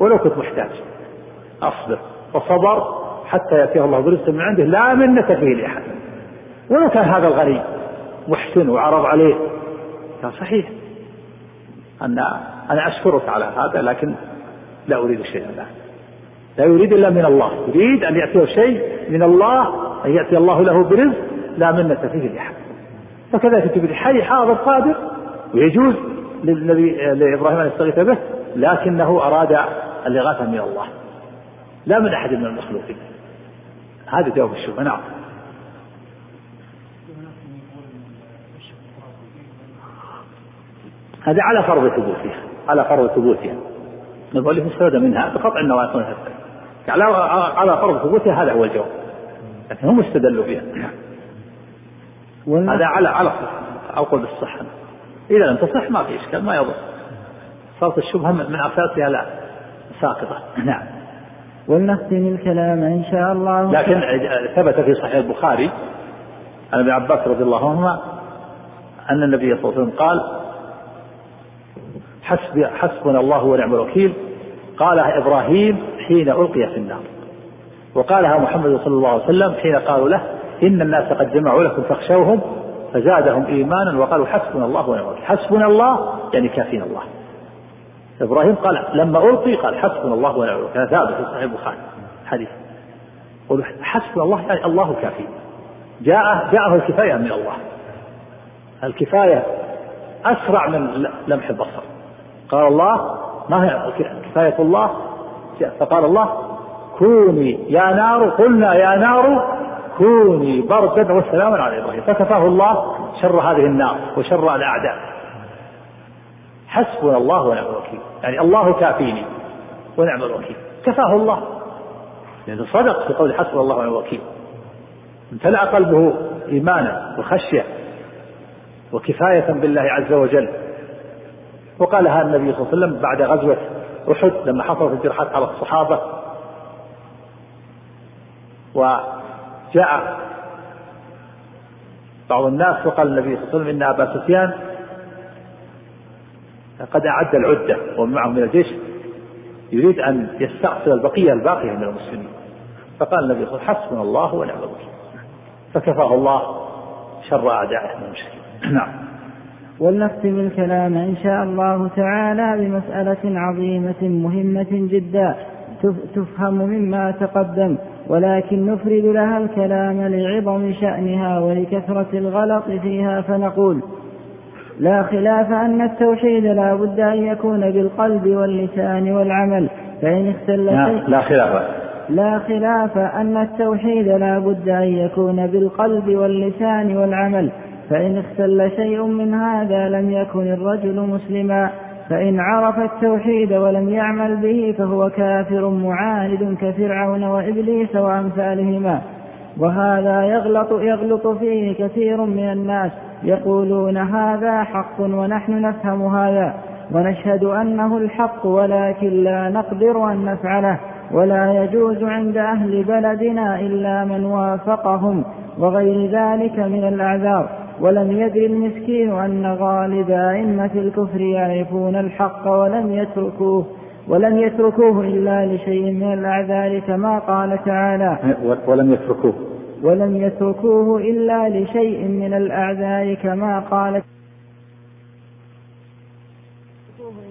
ولو كنت محتاج. أصبر. وصبر حتى يأتيه الله برزق من عنده. لا منة فيه لأحد. ولو كان هذا الغني محسن وعرض عليه قال صحيح. أن أنا أشكرك على هذا لكن لا أريد شيئا لا لا يريد إلا من الله. يريد أن يأتيه شيء من الله أن يأتي الله له برزق لا منة فيه لأحد فكذلك تبي حي حاضر قادر ويجوز للنبي لإبراهيم أن يستغيث به لكنه أراد الإغاثة من الله. لا من أحد من المخلوقين. هذا جواب الشبهة نعم. هذا على فرض ثبوتها على فرض ثبوتها. المؤلف استفاد منها بقطع النواقض على على فرض ثبوتها هذا هو الجواب. لكن هم استدلوا بها. هذا على على أقول بالصحه إذا لم تصح ما في إشكال ما يضر. صارت الشبهة من أساسها لا. ساقطة. نعم. ولنختم الكلام إن شاء الله. لكن ثبت في صحيح البخاري عن ابن عباس رضي الله عنهما أن النبي صلى الله عليه وسلم قال حسبي حسبنا الله ونعم الوكيل. قالها إبراهيم حين ألقي في النار. وقالها محمد صلى الله عليه وسلم حين قالوا له إن الناس قد جمعوا لكم فاخشوهم فزادهم إيمانا وقالوا حسبنا الله ونعم الوكيل. حسبنا الله يعني كافينا الله. إبراهيم قال لما ألقي قال حسبنا الله ونعم الوكيل. ثابت في صحيح البخاري. حديث. حسبنا الله يعني الله كافي. جاء جاءه الكفاية من الله. الكفاية أسرع من لمح البصر. قال الله ما هي كفاية الله؟ فقال الله كوني يا نار قلنا يا نار كوني بردا وسلاما على إبراهيم. فكفاه الله شر هذه النار وشر الأعداء. حسبنا الله ونعم الوكيل. يعني الله كافيني ونعم الوكيل. كفاه الله. لأنه صدق في قول حسبنا الله ونعم الوكيل. امتلأ قلبه إيمانا وخشية وكفاية بالله عز وجل. وقالها النبي صلى الله عليه وسلم بعد غزوة أحد لما حصلت الجرحات على الصحابة. وجاء بعض الناس وقال النبي صلى الله عليه وسلم إن أبا سفيان قد أعد العدة ومعه من الجيش يريد أن يستأصل البقية الباقية من المسلمين. فقال النبي صلى الله عليه وسلم حسبنا الله ونعم الوكيل. فكفاه الله شر أعدائه من المشركين. نعم. ولنختم الكلام إن شاء الله تعالى بمسألة عظيمة مهمة جدا تفهم مما تقدم ولكن نفرد لها الكلام لعظم شأنها ولكثرة الغلط فيها فنقول لا خلاف أن التوحيد لا بد أن يكون بالقلب واللسان والعمل فإن اختل شيء لا خلاف. لا خلاف أن التوحيد لا بد أن يكون بالقلب واللسان والعمل فإن اختل شيء من هذا لم يكن الرجل مسلما فإن عرف التوحيد ولم يعمل به فهو كافر معاند كفرعون وإبليس وأمثالهما. وهذا يغلط يغلط فيه كثير من الناس يقولون هذا حق ونحن نفهم هذا ونشهد أنه الحق ولكن لا نقدر أن نفعله ولا يجوز عند أهل بلدنا إلا من وافقهم وغير ذلك من الأعذار. ولم يدر المسكين أن غالب أئمة الكفر يعرفون الحق ولم يتركوه ولم يتركوه إلا لشيء من الأعذار كما قال تعالى. ولم يتركوه. ولم يتركوه إلا لشيء من الأعذار كما قال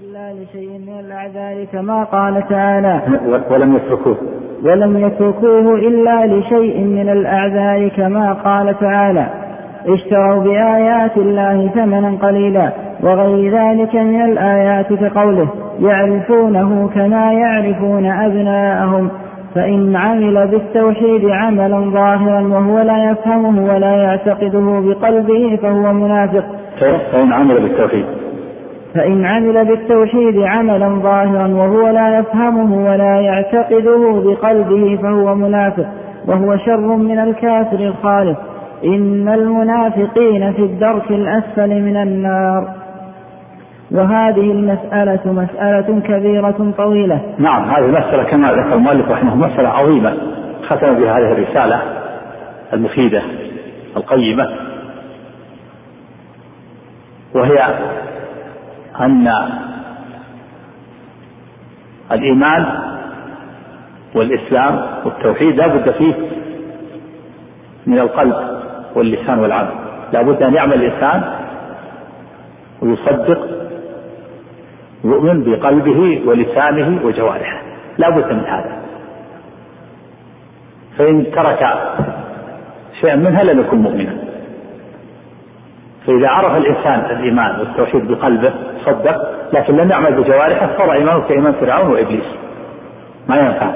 إلا لشيء من الأعذار كما قال تعالى. ولم يتركوه. ولم يتركوه إلا لشيء من الأعذار كما قال تعالى. اشتروا بآيات الله ثمنا قليلا وغير ذلك من الآيات كقوله يعرفونه كما يعرفون أبناءهم فإن عمل بالتوحيد عملا ظاهرا وهو لا يفهمه ولا يعتقده بقلبه فهو منافق. فإن عمل بالتوحيد. فإن عمل بالتوحيد عملا ظاهرا وهو لا يفهمه ولا يعتقده بقلبه فهو منافق وهو شر من الكافر الخالق. إن المنافقين في الدرك الأسفل من النار. وهذه المسألة مسألة كبيرة طويلة. نعم هذه المسألة كما ذكر المؤلف رحمه مسألة عظيمة. ختم بها هذه الرسالة المفيدة القيمة. وهي أن الإيمان والإسلام والتوحيد لا بد فيه من القلب. واللسان والعمل. لا بد أن يعمل الإنسان ويصدق يؤمن بقلبه ولسانه وجوارحه. لا بد من هذا. فإن ترك شيئا منها لم يكن مؤمنا. فإذا عرف الإنسان الإيمان والتوحيد بقلبه صدق لكن لم يعمل بجوارحه صار إيمانه كإيمان فرعون وإبليس. ما ينفع.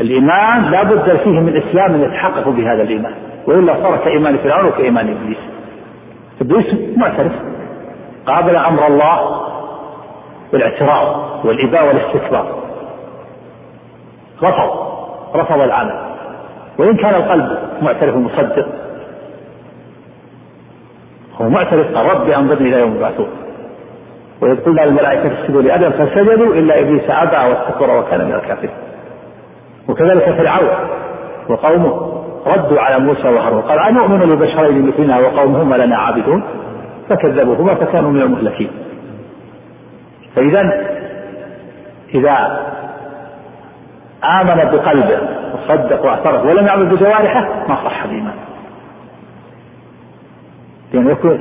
الإيمان لا بد فيه من إسلام يتحقق بهذا الإيمان. وإلا صار كإيمان فرعون وكإيمان إبليس. إبليس معترف. قابل أمر الله بالاعتراض والإباء والاستكبار. رفض. رفض العمل. وإن كان القلب معترف مصدق هو معترف قال ربي أنظرني إلى يوم يبعثون. وإذ قلنا للملائكة اسجدوا لآدم فسجدوا إلا إبليس أبى واستكبر وكان من الكافرين. وكذلك فرعون. وقومه ردوا على موسى وهارون قال أنؤمن لبشرين مثلنا وقومهما لنا عابدون؟ فكذبوهما فكانوا من المهلكين. فإذا إذا آمن بقلبه وصدق واعترف ولم يعمل بجوارحه ما صح الإيمان لأنه يكون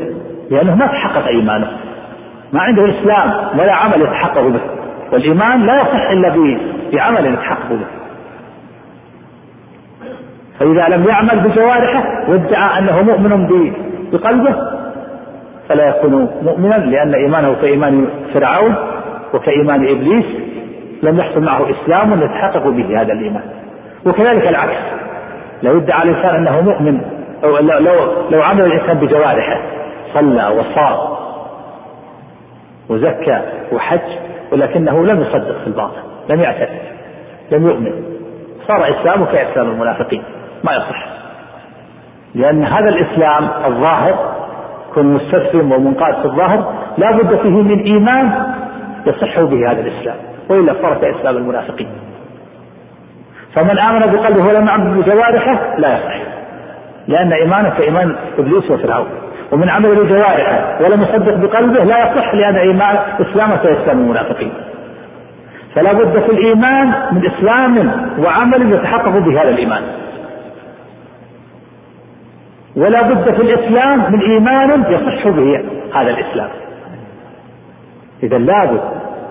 لأنه ما تحقق إيمانه. ما عنده الإسلام ولا عمل يتحقق به. والإيمان لا يصح إلا بعمل يتحقق به. فإذا لم يعمل بجوارحه وادعى أنه مؤمن بقلبه فلا يكون مؤمنا لأن إيمانه كإيمان فرعون وكإيمان إبليس لم يحصل معه إسلام يتحقق به هذا الإيمان. وكذلك العكس. لو ادعى الإنسان أنه مؤمن أو لو لو عمل الإنسان بجوارحه صلى وصام وزكى وحج ولكنه لم يصدق في الباطن لم يعتقد لم يؤمن صار إسلامه كإسلام المنافقين. ما يصح. لأن هذا الإسلام الظاهر كن مستسلم ومنقاد في الظاهر لا بد فيه من إيمان يصح به هذا الإسلام وإلا صار كإسلام المنافقين. فمن آمن بقلبه ولم يعمل بجوارحه لا يصح. لأن إيمانه كإيمان إبليس وفرعون. ومن عمل بجوارحه ولم يصدق بقلبه لا يصح لأن إيمان إسلامه كإسلام المنافقين. فلا بد في الإيمان من إسلام وعمل يتحقق بهذا الإيمان. ولا بد في الإسلام من إيمان يصح به هذا الإسلام. إذا لابد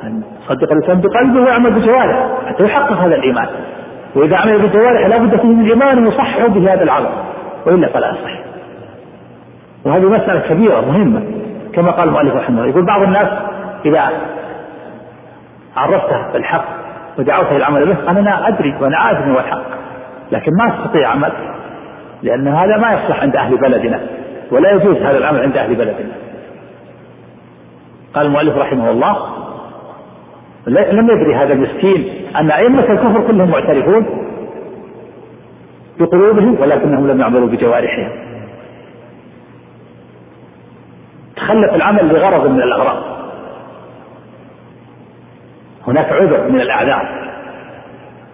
أن يصدق الإنسان بقلبه ويعمل بجوارحه حتى يحقق هذا الإيمان. وإذا عمل بجوارحه لا بد فيه من إيمان يصح به هذا العمل وإلا فلا يصح. وهذه مسألة كبيرة مهمة كما قال المؤلف رحمه الله. يقول بعض الناس إذا عرفته بالحق ودعوته العمل به قال أنا أدري وأنا عارف أنه الحق لكن ما أستطيع عمل. لأن هذا ما يصلح عند أهل بلدنا ولا يجوز هذا العمل عند أهل بلدنا. قال المؤلف رحمه الله لم يدري هذا المسكين أن أئمة الكفر كلهم معترفون بقلوبهم ولكنهم لم يعملوا بجوارحهم. تخلف العمل لغرض من الأغراض. هناك عذر من الأعذار.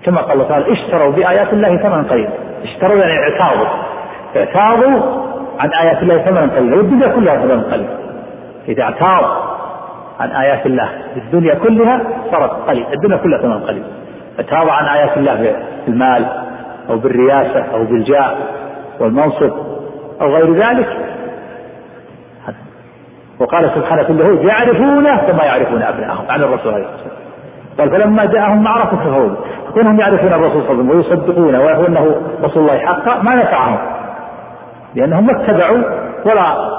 كما قال الله تعالى اشتروا بآيات الله ثمنا قليلا. اشتروا يعني اعتاضوا. اعتاضوا عن آيات الله ثمنا قليلا. والدنيا كلها ثمنا قليلا. إذا اعتاض عن آيات الله الدنيا كلها صارت قليل الدنيا كلها ثمن قليل فتابع عن آيات الله في المال أو بالرياسة أو بالجاه والمنصب أو غير ذلك. وقال سبحانه في اليهود يعرفونه كما يعرفون أبنائهم عن الرسول عليه الصلاة والسلام. قال فلما جاءهم معرفة اليهود كونهم يعرفون الرسول صلى الله عليه وسلم ويصدقونه ويعرفون رسول الله حقا ما نفعهم. لأنهم ما اتبعوا ولا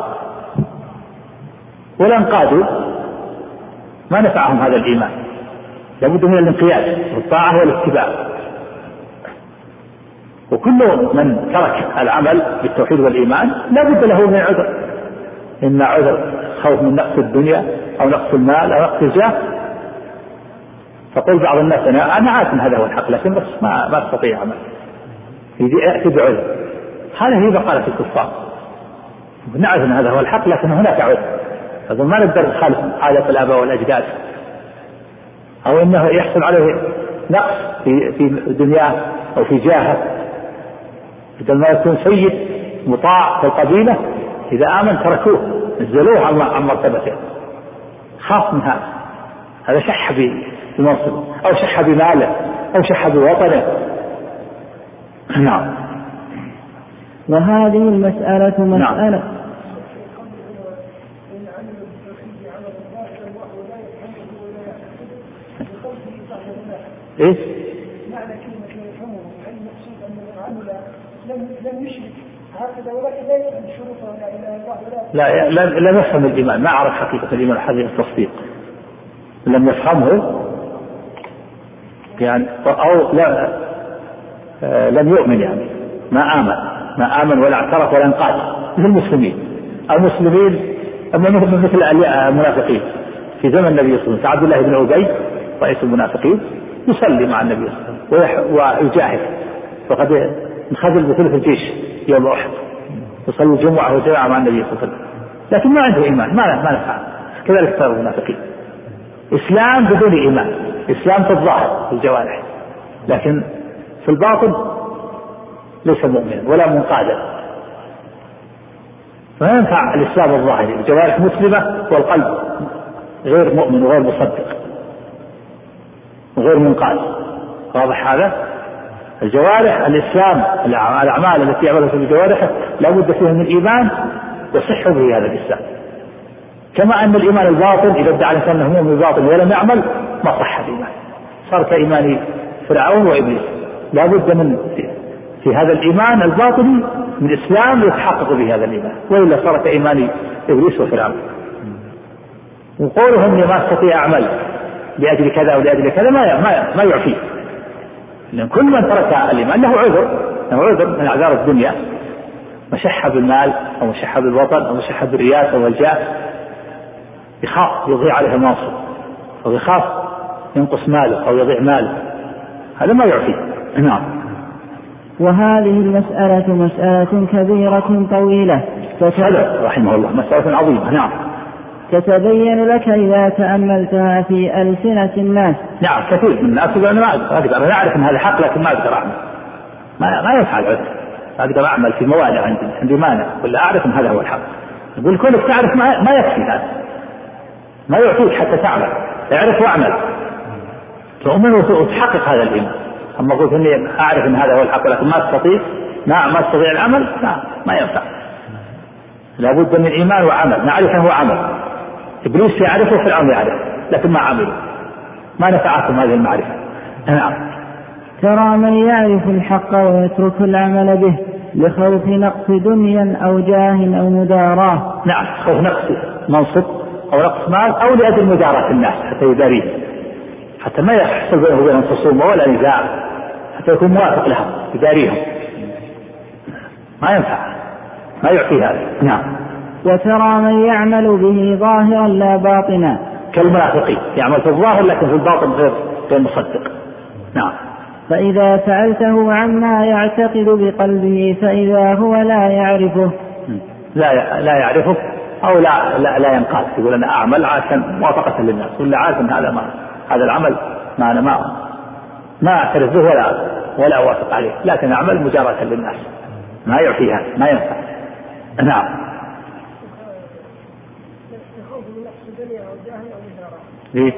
ولا انقادوا. ما نفعهم هذا الإيمان. لابد من الانقياد والطاعة والاتباع. وكل من ترك العمل بالتوحيد والإيمان لا بد له من عذر. إما عذر خوف من نقص الدنيا أو نقص المال أو نقص الجاه فقول بعض الناس أنا أنا عارف أن هذا هو الحق لكن بس ما ما أستطيع عمل يأتي بعذر. هذا هي بقالة الكفار. نعرف أن هذا هو الحق لكن هناك عذر. أقول ما نقدر نخالف عادة الآباء والأجداد. أو أنه يحصل عليه نقص في في دنياه أو في جاهه. بدل ما يكون سيد مطاع في القبيلة إذا آمن تركوه نزلوه عن مرتبته. خاف من هذا. هذا شح بمنصبه أو شح بماله أو شح بوطنه. نعم. وهذه المسألة مسألة نعم. إيش؟ معنى كلمة لا يفهمه هل المقصود أن العمل لم لم يشرك؟ هكذا ولكن لا يفهم شروط لا إله إلا الله. لا لم يفهم الإيمان ما عرف حقيقة الإيمان حقيقة التصديق. لم يفهمه؟ يعني أو لا آه، لم يؤمن يعني ما آمن ما آمن ولا اعترف ولا انقاد مثل المسلمين. المسلمين مثل المنافقين في زمن النبي صلى الله عليه وسلم عبد الله بن أبي رئيس المنافقين يصلي مع النبي صلى الله عليه وسلم ويجاهد. وقد انخذل بثلث الجيش يوم أحد. يصلي الجمعة وجماعه مع النبي صلى الله عليه وسلم. لكن ما عنده إيمان ما ما نفع كذلك صار المنافقين. إسلام بدون إيمان. إسلام في الظاهر في الجوارح. لكن في الباطن ليس مؤمنا ولا منقادا. فما ينفع الإسلام الظاهري الجوارح مسلمة والقلب غير مؤمن وغير مصدق. وغير منقاد. واضح هذا؟ الجوارح الإسلام الأعمال التي يعملها في الجوارح لا بد فيها من الإيمان يصح به هذا الإسلام. كما أن الإيمان الباطن إذا ادعى الإنسان أنه مؤمن باطن ولم يعمل ما صح الإيمان. صار كإيمان فرعون وإبليس. لا بد من في هذا الإيمان الباطني من إسلام يتحقق به هذا الإيمان. وإلا صار كإيمان إبليس وفرعون. وقولهم ما أستطيع أعمل لأجل كذا ولأجل كذا ما ما ما يعفيه لأن كل من ترك الإيمان له عذر له عذر من أعذار الدنيا. مشحة بالمال أو مشحة بالوطن أو مشحة بالرياسة والجاه يخاف يضيع عليه المنصب أو يخاف ينقص ماله أو يضيع ماله. هذا ما يعفيه نعم. وهذه المسألة مسألة كبيرة طويلة. رحمه الله مسألة عظيمة. نعم. تتبين لك إذا تأملتها في ألسنة الناس. نعم كثير من الناس يقول أنا ما أقدر أنا أعرف أن هذا حق لكن ما أقدر أعمل. ما ما يفعل عذر. أقدر أعمل في موانع عندي عندي مانع. ولا أعرف أن هذا هو الحق. يقول كونك تعرف ما, ما يكفي هذا ما يعطيك حتى تعمل. اعرف واعمل. تؤمن وتحقق هذا الإيمان. أما قلت إني أعرف أن هذا هو الحق لكن ما أستطيع ما ما أستطيع العمل لا ما ينفع. لابد من إيمان وعمل. معرفة وعمل إبليس يعرفه فرعون يعرفه لكن ما عملوا ما نفعتهم هذه المعرفة. نعم. ترى من يعرف الحق ويترك العمل به لخوف نقص دنيا أو جاه أو مداراه. نعم خوف نقص منصب. أو نقص مال أو لأجل مداراة الناس حتى يداريه حتى ما يحصل بينه وبينهم خصومة ولا نزاع. حتى يكون موافق لهم يداريهم ما ينفع. ما يعطي هذا. نعم. وترى من يعمل به ظاهرا لا باطنا. كالمنافقين. يعمل في الظاهر لكن في الباطن غير غير مصدق. نعم. فإذا سألته عما يعتقد بقلبه فإذا هو لا يعرفه. لا لا يعرفه. أو لا لا, لا ينقاد يقول أنا أعمل عشان موافقة للناس. ولا أن هذا ما هذا العمل ما أنا ما ما أعترف به ولا ولا أوافق عليه. لكن أعمل مجاراة للناس. ما يعطي هذا ما ينفع. نعم. ليه؟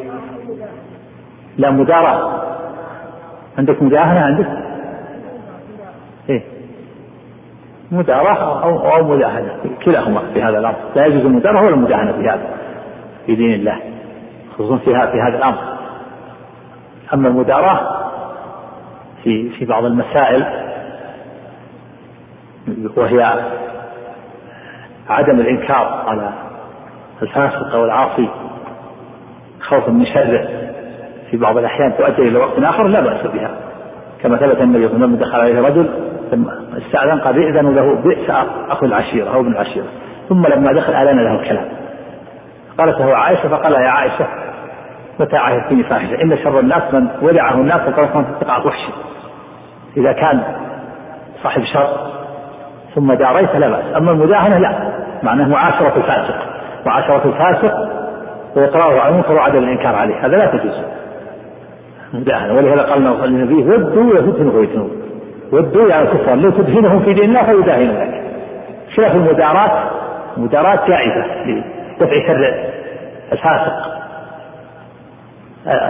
لا مداراة عندك مداهنة عندك؟ إيه؟ مداراة أو مداهنة كلاهما في هذا الأمر. لا يجوز المداراة ولا المداهنة في هذا في دين الله خصوصا في هذا في هذا الأمر. أما المداراة في في بعض المسائل وهي عدم الإنكار على الفاسق أو العاصي خوفا من شره في بعض الأحيان تؤجل إلى وقت آخر لا بأس بها. كما ثبت النبي صلى الله عليه وسلم دخل عليه رجل استأذن قال ائذن له بئس أخو العشيرة أو ابن العشيرة. ثم لما دخل أعلن له الكلام قالت له عائشة فقال يا عائشة متى عهدتني فاحشة؟ إن شر الناس من ودعه الناس وطرف من تقع وحشي. إذا كان صاحب شر ثم داريت لا بأس. أما المداهنة لا. معناه معاشرة الفاسق. معاشرة الفاسق وإقراره على المنكر وعدم الإنكار عليه. هذا لا تجوز. مداهنة ولهذا قال النبي ودوا يفتنوا ويتنون ودوا يعني كفار لو تدهنهم في دين الله فيداهن لك. خلاف المداراة؟ مداراة جائزة لدفع شر الفاسق.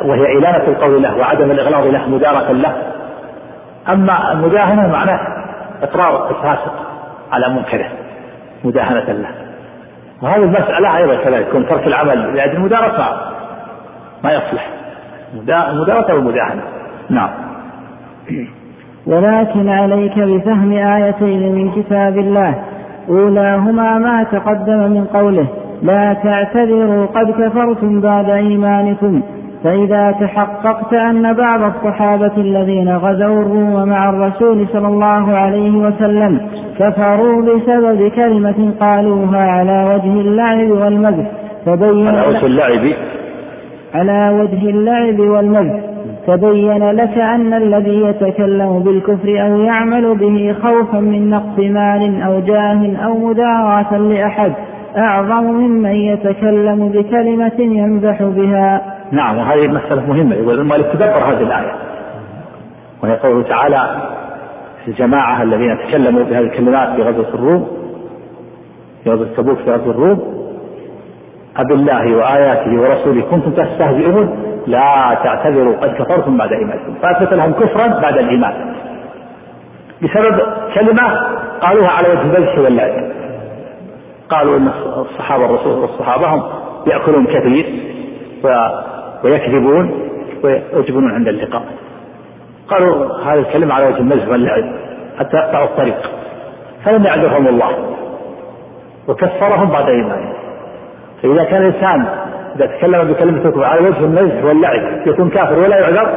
وهي إلانة القول له وعدم الإغلاظ له مدارة له. أما المداهنة معناه إقرار الفاسق على منكره مداهنة له. وهذه المسألة أيضا كذلك يكون ترك العمل لأجل المدارة ما ما يصلح. أو المداهنة نعم. ولكن عليك بفهم آيتين من كتاب الله. أولاهما ما تقدم من قوله لا تعتذروا قد كفرتم بعد إيمانكم فإذا تحققت أن بعض الصحابة الذين غزوا الروم مع الرسول صلى الله عليه وسلم كفروا بسبب كلمة قالوها على وجه اللعب والمزح تبين على وجه اللعب. على وجه اللعب والمزح تبين لك أن الذي يتكلم بالكفر أو يعمل به خوفا من نقص مال أو جاه أو مداراة لأحد أعظم ممن يتكلم بكلمة يمزح بها. نعم وهذه مسألة مهمة. يقول المؤلف تدبر هذه الآية. وهي قوله تعالى في الجماعة الذين تكلموا بهذه الكلمات في غزوة الروم في غزوة تبوك في غزوة الروم أبالله وآياته ورسوله كنتم تستهزئون؟ لا تعتذروا قد كفرتم بعد إيمانكم. فأثبت لهم كفرا بعد الإيمان. بسبب كلمة قالوها على وجه البذح واللعب قالوا إن الصحابة الرسول والصحابة هم يأكلون كثير ويكذبون ويجبنون عند اللقاء. قالوا هذه الكلمة على وجه المزح واللعب حتى يقطعوا الطريق. فلم يعذرهم الله. وكفرهم بعد إيمانهم. فإذا كان الإنسان إذا تكلم بكلمة الكفر على وجه المزح واللعب يكون كافر ولا يعذر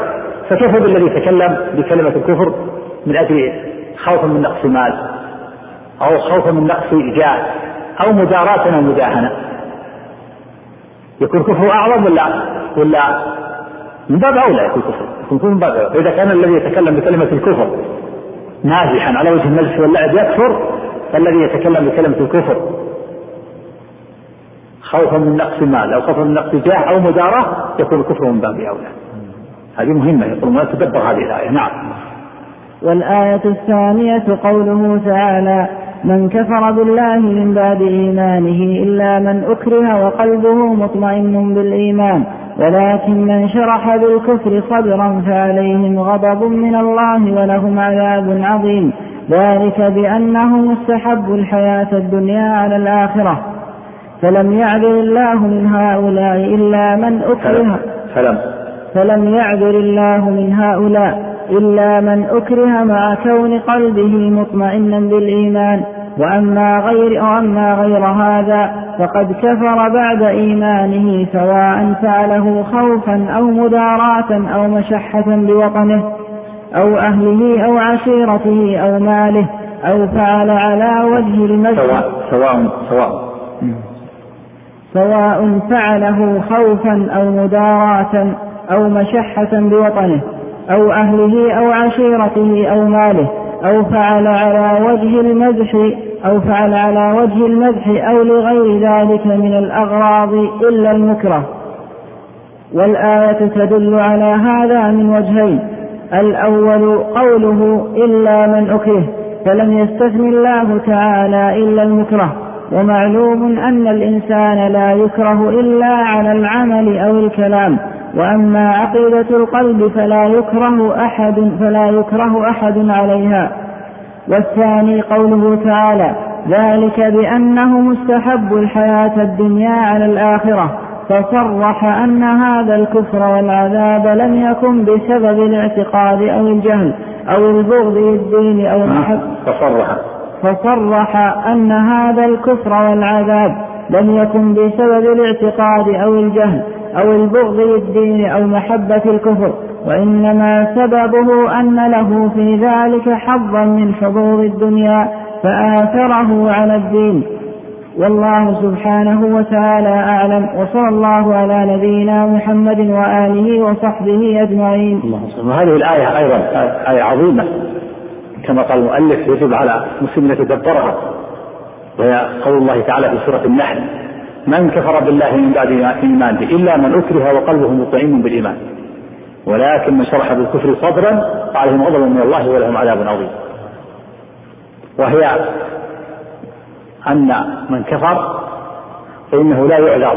فكيف بالذي يتكلم بكلمة الكفر من أجل خوفا من نقص مال أو خوفا من نقص جاه أو مداراة أو مداهنة يكون كفره أعظم ولا ولا من باب أولى يكون كفر؟ يكون من باب أولى. فإذا كان الذي يتكلم بكلمة الكفر نازحا على وجه المزح واللعب يكفر فالذي يتكلم بكلمة الكفر خوفا من نقص مال أو خوفا من نقص جاه أو مداراة يكون الكفر من باب أولى. هذه مهمة يقول ما تدبر هذه الآية. نعم. والآية الثانية قوله تعالى من كفر بالله من بعد إيمانه إلا من أكره وقلبه مطمئن بالإيمان ولكن من شرح بالكفر صدرا فعليهم غضب من الله ولهم عذاب عظيم. ذلك بأنهم استحبوا الحياة الدنيا على الآخرة. فلم يعذر الله من هؤلاء إلا من أكره. فلم فلم يعذر الله من هؤلاء إلا من أكره مع كون قلبه مطمئنا بالإيمان. وأما غير وأما غير هذا فقد كفر بعد إيمانه سواء فعله خوفا أو مداراة أو مشحة بوطنه أو أهله أو عشيرته أو ماله أو فعل على وجه المسجد سواء سواء سواء. سواء فعله خوفا أو مداراة أو مشحة بوطنه أو أهله أو عشيرته أو ماله أو فعل على وجه المدح أو فعل على وجه المدح أو لغير ذلك من الأغراض إلا المكره. والآية تدل على هذا من وجهين. الأول قوله إلا من أكره فلم يستثن الله تعالى إلا المكره. ومعلوم أن الإنسان لا يكره إلا على العمل أو الكلام وأما عقيدة القلب فلا يكره أحد فلا يكره أحد عليها. والثاني قوله تعالى ذلك بأنه مستحب الحياة الدنيا على الآخرة فصرح أن هذا الكفر والعذاب لم يكن بسبب الاعتقاد أو الجهل أو البغض للدين أو المحب فصرح فصرح أن هذا الكفر والعذاب لم يكن بسبب الاعتقاد أو الجهل أو البغض للدين أو محبة الكفر وإنما سببه أن له في ذلك حظا من حظوظ الدنيا فآثره على الدين. والله سبحانه وتعالى أعلم وصلى الله على نبينا محمد وآله وصحبه أجمعين. وهذه الآية أيضا آية عظيمة. كما قال المؤلف يجب على المسلم أن يتدبرها وهي قول الله تعالى في سورة النحل من كفر بالله من بعد إيمانه إلا من أكره وقلبه مطمئن بالإيمان ولكن من شرح بالكفر صدرا فعليهم غضب من الله ولهم عذاب عظيم. وهي أن من كفر فإنه لا يعذر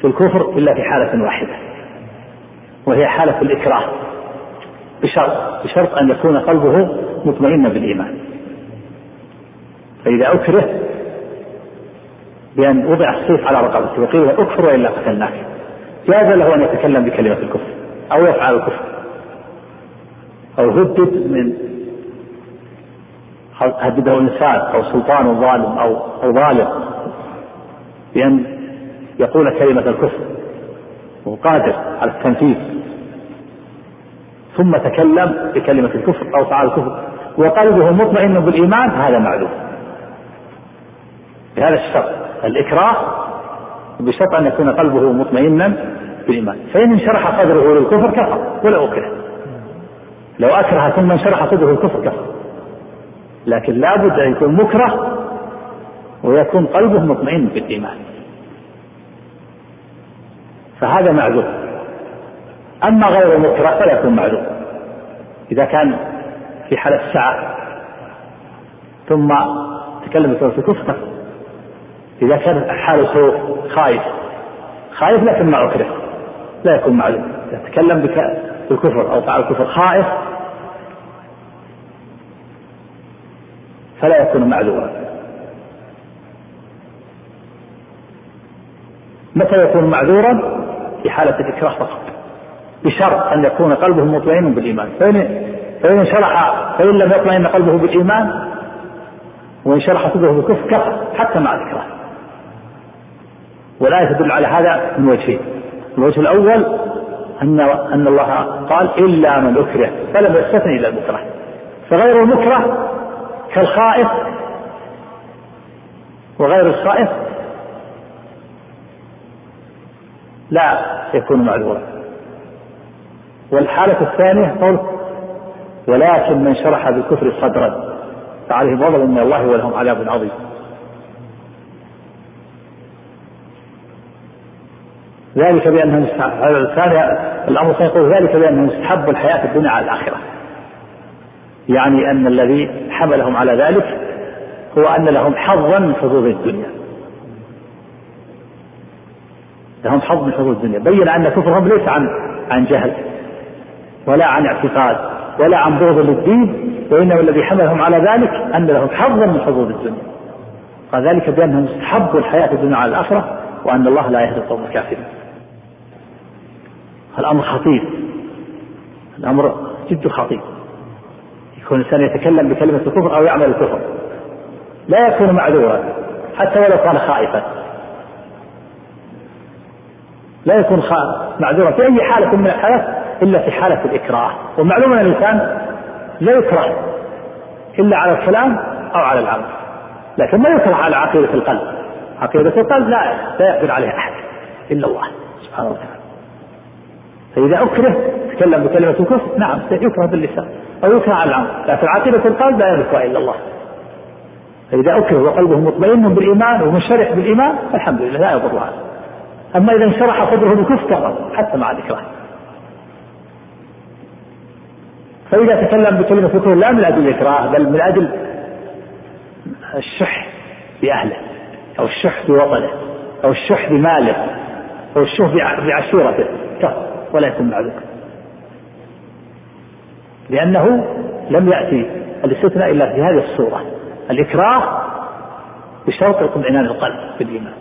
في الكفر إلا في حالة واحدة وهي حالة الإكراه. بشرط بشرط أن يكون قلبه مطمئنا بالإيمان. فإذا أكره بأن وضع السيف على رقبته وقيل اكفر وإلا قتلناك جاز له أن يتكلم بكلمة الكفر أو يفعل الكفر. أو هدد من هدده إنسان أو سلطان ظالم أو أو ظالم بأن يقول كلمة الكفر. وهو قادر على التنفيذ. ثم تكلم بكلمة الكفر أو فعل الكفر. وقلبه مطمئن بالإيمان هذا معلوم. بهذا الشرط. الإكراه بشرط أن يكون قلبه مطمئنا بالإيمان. فإن انشرح صدره للكفر كفر ولا أكره. لو أكره ثم انشرح صدره للكفر كفر. لكن لابد أن يكون مكره ويكون قلبه مطمئن بالإيمان. فهذا معذور أما غير مكره فلا يكون معذور إذا كان في حالة سعة ثم تكلم بكلمة الكفر. إذا كان حال خوف خايف خايف لكن ما أكره لا يكون معذور إذا تكلم بالكفر أو فعل الكفر خائف فلا يكون معذورا متى يكون معذورا؟ في حالة الإكراه فقط. بشرط أن يكون قلبه مطمئن بالإيمان. فإن فإن شرح فإن لم يطمئن قلبه بالإيمان وإن شرح صدره بالكفر كفر حتى مع الإكراه. والآية تدل على هذا من وجهين. الوجه الأول أن أن الله قال إلا من أكره فلم يستثني إلا المكره. فغير المكره كالخائف وغير الخائف لا يكون معذورا. والحالة الثانية قول ولكن من شرح بالكفر صدرا. فعليهم غضب من الله ولهم عذاب عظيم. ذلك بأنهم الثاني الأمر الثاني يقول ذلك بأنهم استحبوا الحياة الدنيا على الآخرة. يعني أن الذي حملهم على ذلك هو أن لهم حظا من حظوظ الدنيا. لهم حظ من حظوظ الدنيا. بين أن كفرهم ليس عن عن جهل. ولا عن اعتقاد ولا عن بغض للدين وإنما الذي حملهم على ذلك أن لهم حظا من حظوظ الدنيا. قال ذلك بأنهم استحبوا الحياة الدنيا على الآخرة وأن الله لا يهدي القوم الكافرين. الأمر خطير. الأمر جد خطير. يكون الإنسان يتكلم بكلمة الكفر أو يعمل الكفر. لا يكون معذورا حتى ولو كان خائفا. لا يكون معذورا. في أي حالة من الحالات إلا في حالة الإكراه. ومعلوم أن الإنسان لا يكره إلا على الكلام أو على العمل لكن ما يكره على عقيدة القلب. عقيدة القلب لا لا يقدر عليها أحد إلا الله سبحانه وتعالى. فإذا أكره تكلم بكلمة الكفر نعم يكره باللسان أو يكره على العمل لكن عقيدة القلب لا يملكها إلا الله. فإذا أكره وقلبه مطمئن بالإيمان ومنشرح بالإيمان الحمد لله لا يضر هذا أما إذا انشرح صدره بالكفر حتى مع الإكراه. فإذا تكلم بكلمة الكفر لا من أجل الإكراه بل من أجل الشح بأهله أو الشح بوطنه أو الشح بماله أو الشح بعشيرته ولا يكون معذور لأنه لم يأتي الاستثناء إلا في هذه الصورة. الإكراه بشرط اطمئنان القلب بالإيمان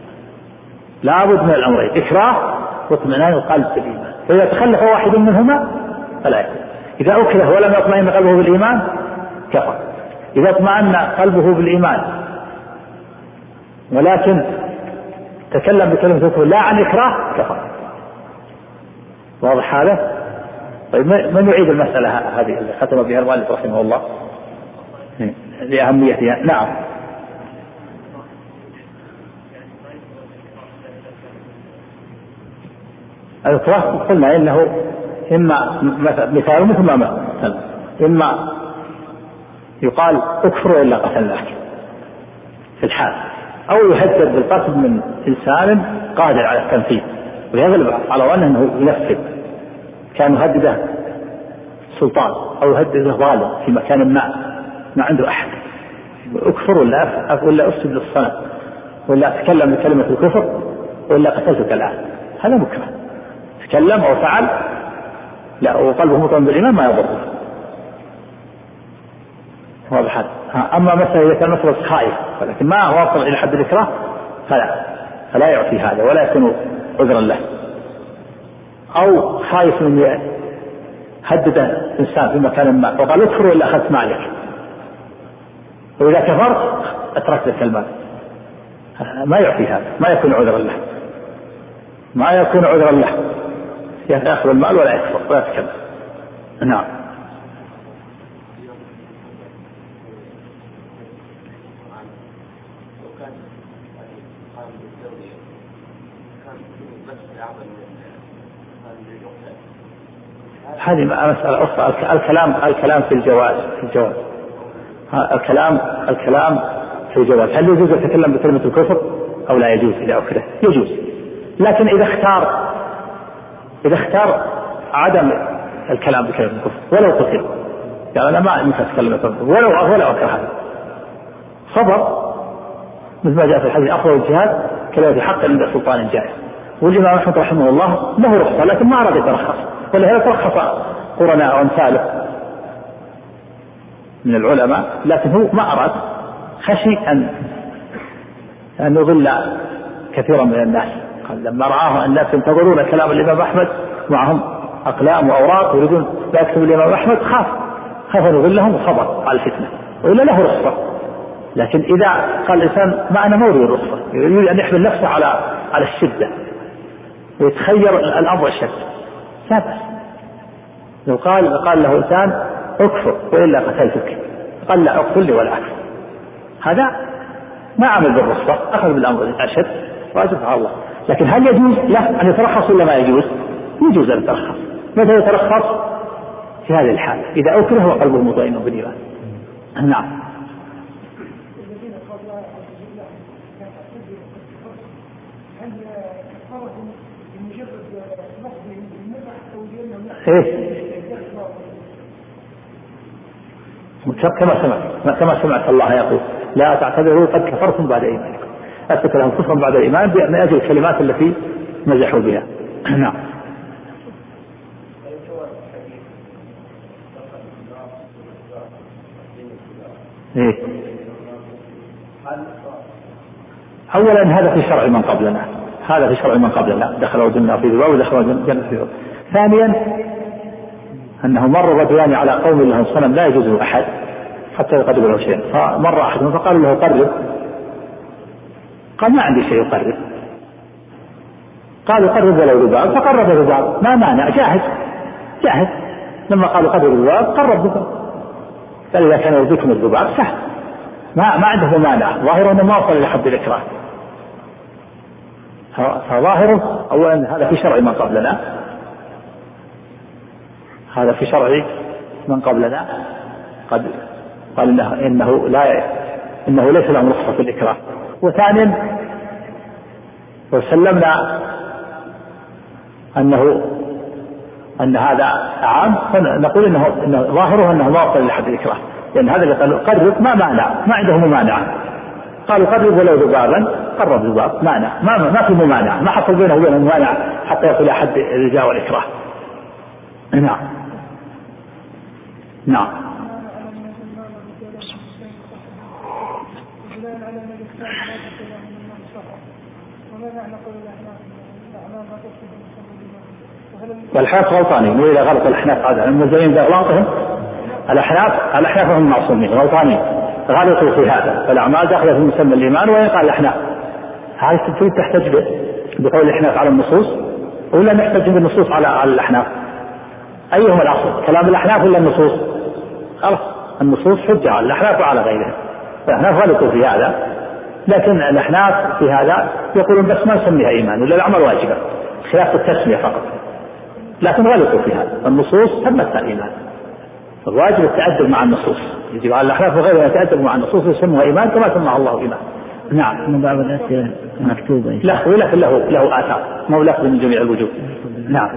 لابد من الأمرين إكراه واطمئنان القلب بالإيمان فإذا تخلف واحد منهما فلا يكون. إذا أكره ولم يطمئن قلبه بالإيمان كفر. إذا اطمأن قلبه بالإيمان. ولكن تكلم بكلمة الكفر لا عن إكراه كفر. واضح هذا؟ طيب من يعيد المسألة هذه؟ اللي ختم بها المؤلف رحمه الله؟ لأهميتها. نعم. الإكراه قلنا إنه إما مثال مثل ما مثل إما يقال اكفر وإلا قتلناك في الحال. أو يهدد بالقتل من إنسان قادر على التنفيذ. ويغلب على ظنه أنه ينفذ. كان يهدده سلطان أو يهدده ظالم في مكان ما. ما عنده أحد. اكفر ولا ولا أسجد للصنم. ولا أتكلم بكلمة الكفر. ولا قتلتك الآن. هذا مكره تكلم أو فعل لا وقلبه مطمئن بالإيمان ما يضره. واضح أما مسألة إذا كان مسألة خائف ولكن ما واصل إلى حد الإكراه فلا فلا يعطي هذا ولا يكون عذرا له. أو خايف من هدد إنسان في مكان ما وقال اكفر ولا أخذت مالك. وإذا كفرت أتركت لك المال. ما يعطي هذا ما يكون عذرا له. ما يكون عذرا له. يأخذ المال ولا يكفر ولا يتكلم. نعم. هذه مسألة أخرى الكلام الكلام في الجواز في الجواز. الكلام الكلام في الجواز. هل يجوز يتكلم بكلمة الكفر؟ أو لا يجوز إذا أكره يجوز. لكن إذا اختار إذا اختار عدم الكلام بكلمة الكفر ولو قتل. قال أنا ما ينفع أتكلم بكلمة ولو ولو أكره. صبر. مثل ما جاء في الحديث أفضل الجهاد كلمة حق عند سلطان جائر والإمام أحمد رحمه الله له رخصة لكن ما أراد يترخص. ولهذا ترخص قرناء أمثاله من العلماء لكن هو ما أراد خشي أن أن يضل كثيرا من الناس. لما رآه الناس ينتظرون كلام الإمام أحمد معهم أقلام وأوراق يريدون لا يكتب الإمام أحمد خاف. خاف أن يضلهم وصبر على الفتنة. وإلا له رخصة. لكن إذا قال الإنسان ما أنا ما أريد الرخصة. يريد أن يحمل نفسه على على الشدة. ويتخير الأمر الشد لا بأس. لو قال قال له إنسان اكفر وإلا قتلتك. قال لا لي ولا أكفر. هذا ما عمل بالرخصة أخذ بالأمر الأشد واجب على الله. لكن هل يجوز؟ له أن يترخص ولا ما يجوز؟ يجوز أن يترخص. متى يترخص؟ في هذه الحالة. إذا أكره وقلبه مطمئن بالإيمان نعم. إيه؟ كما سمعت كما سمعت الله يقول لا تعتذروا قد كفرتم بعد إيمانكم. اثبت لهم كفرا بعد الإيمان من أجل الكلمات التي مزحوا بها. [CLEARS THROAT] نعم. إيه؟ أولا هذا في شرع من قبلنا. هذا في شرع من قبلنا. دخلوا الجنة في ذباب ودخلوا الجنة في ذباب. ثانيا أنه مر رجلان على قوم لهم صنم لا يجوز أحد حتى يقرب له شيئا. فمر أحدهم فقالوا له قرب. قال ما عندي شيء يقرب. قالوا قرب ولو ذباب فقرب ذباب ما مانع جاهز جاهز لما قالوا قرب ذباب قرب ذباب قال اذا كان يرضيكم الذباب سهل. ما ما عنده مانع. ظاهر أنه ما وصل إلى حد الإكراه. فظاهره اولا هذا في شرع من قبلنا. هذا في شرع من قبلنا. قد قال إنه إنه لا إنه ليس له رخصه في الإكراه. وثانيا لو سلمنا أنه أن هذا عام فنقول إنه إنه ظاهره إنه ما لحد الإكراه. لأن هذا اللي قال قرب ما مانع ما عنده ممانعه قالوا قرب ولو ذبابا قرب ذباب مانع. ما ما في ممانعة ما حصل بينه وبين ممانعة حتى يصل إلى حد الرجاء والإكراه. نعم. نعم. والحناف غلطانين واذا غلط الأحناف هذا. الملزمين باغلاطهم الأحناف الأحناف هم معصومين غلطانين. غلطوا في هذا. فالأعمال داخلة في مسمى الإيمان وان قال الاحناف هل تحتج بقول الأحناف على النصوص؟ ولا نحتج بالنصوص على على الأحناف؟ ايهما الأصل؟ كلام الأحناف ولا النصوص؟ خلاص. النصوص حجة على الأحناف وعلى غيرهم. الاحناف غلطوا في هذا. لكن الأحناف في هذا يقولون بس ما نسميها إيمان ولا الأعمال واجبة خلاف التسمية فقط. لكن غلطوا في هذا النصوص سمتها ايمان الواجب التأدب مع النصوص. يجب على الأحناف وغيرها يتأدب مع النصوص ويسموها إيمان كما سماها الله إيمان. نعم. من بعض الأسئلة مكتوبة لا ولكن له له آثار. ما هو لفظ من جميع الوجوه. نعم.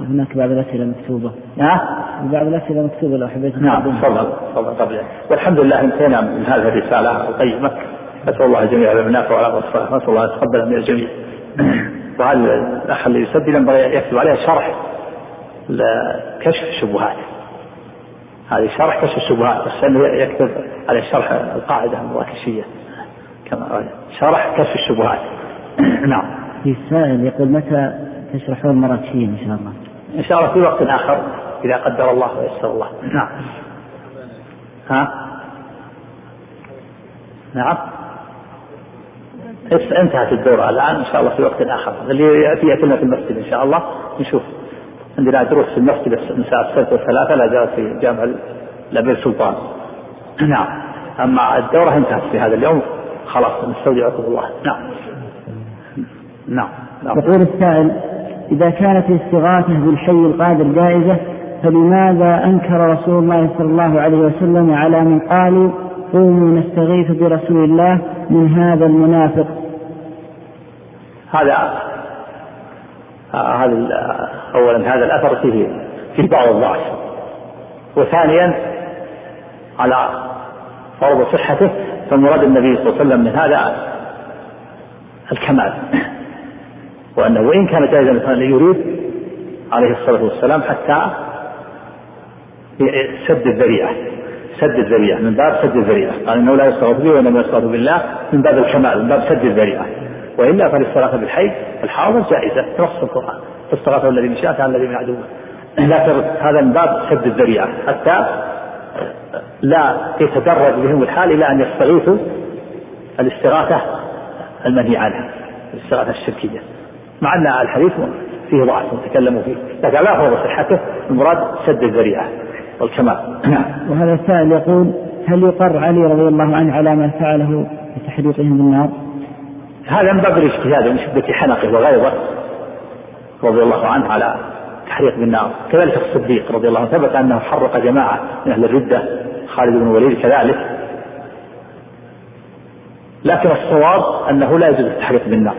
هناك بعض الأسئلة مكتوبة. ها؟ بعض الأسئلة مكتوبة لو حبيت نعم. تفضل تفضل والحمد لله انتهينا من هذه الرسالة. القيمة نسأل الله الجميع بالنافع وعلى الصلاة نسأل الله يتقبل من الجميع. [CLEARS THROAT] وهل الأخ اللي يسجل ينبغي يكتب عليها شرح كشف الشبهات. هذه شرح كشف الشبهات بس إنه يكتب على شرح القاعدة المراكشية. كما شرح كشف الشبهات. [CLEARS THROAT] نعم. في سائل يقول متى تشرحون المراكشيه إن شاء الله؟ إن شاء الله في وقت آخر إذا قدر الله ويسر الله. نعم. ها؟ نعم. انتهت الدورة. الآن إن شاء الله في وقت آخر. اللي يأتي يأتينا في المسجد إن شاء الله. نشوف. عندنا دروس في المسجد من الساعة السادسة والثلاثة لا في جامع الأمير سلطان. نعم. أما الدورة انتهت في هذا اليوم. خلاص نستودعكم الله. نعم. نعم, نعم. يقول السائل إذا كانت الاستغاثة بالحي القادر جائزة فلماذا أنكر رسول الله صلى الله عليه وسلم على من قالوا قوموا نستغيث برسول الله من هذا المنافق هذا هذا اولا هذا الأثر فيه فيه بعض الضعف. وثانيا على فرض صحته فمراد النبي صلى الله عليه وسلم من هذا الكمال. وأنه وإن كان جائزا الانسان يريد عليه الصلاة والسلام حتى سد الذريعة. سد الذريعة من باب سد الذريعة. قال إنه لا يستغاث به وإنما يستغاث بالله من باب الكمال من باب سد الذريعة. وإلا فالاستغاثه بالحي الحاضر جائزه نص القرآن. فاستغاثه الذي من شاء الذي من عدوه. لكن هذا من باب سد الذريعة. حتى لا يتدرج بهم الحال إلى أن يستغيثوا الاستغاثه المنهي عنها الاستغاثه الشركية. مع أن الحديث فيه ضعف تكلموا فيه لكن لا فرض صحته المراد سد الذريعة والكمال. نعم. وهذا السائل يقول هل يقر علي رضي الله عنه على ما فعله بتحريقهم بالنار؟ هذا من باب الاجتهاد ومن شدة حنقه وغيظه رضي الله عنه على تحريق بالنار كذلك الصديق رضي الله عنه ثبت أنه حرق جماعة من أهل الردة خالد بن الوليد كذلك. لكن الصواب أنه لا يجوز التحريق بالنار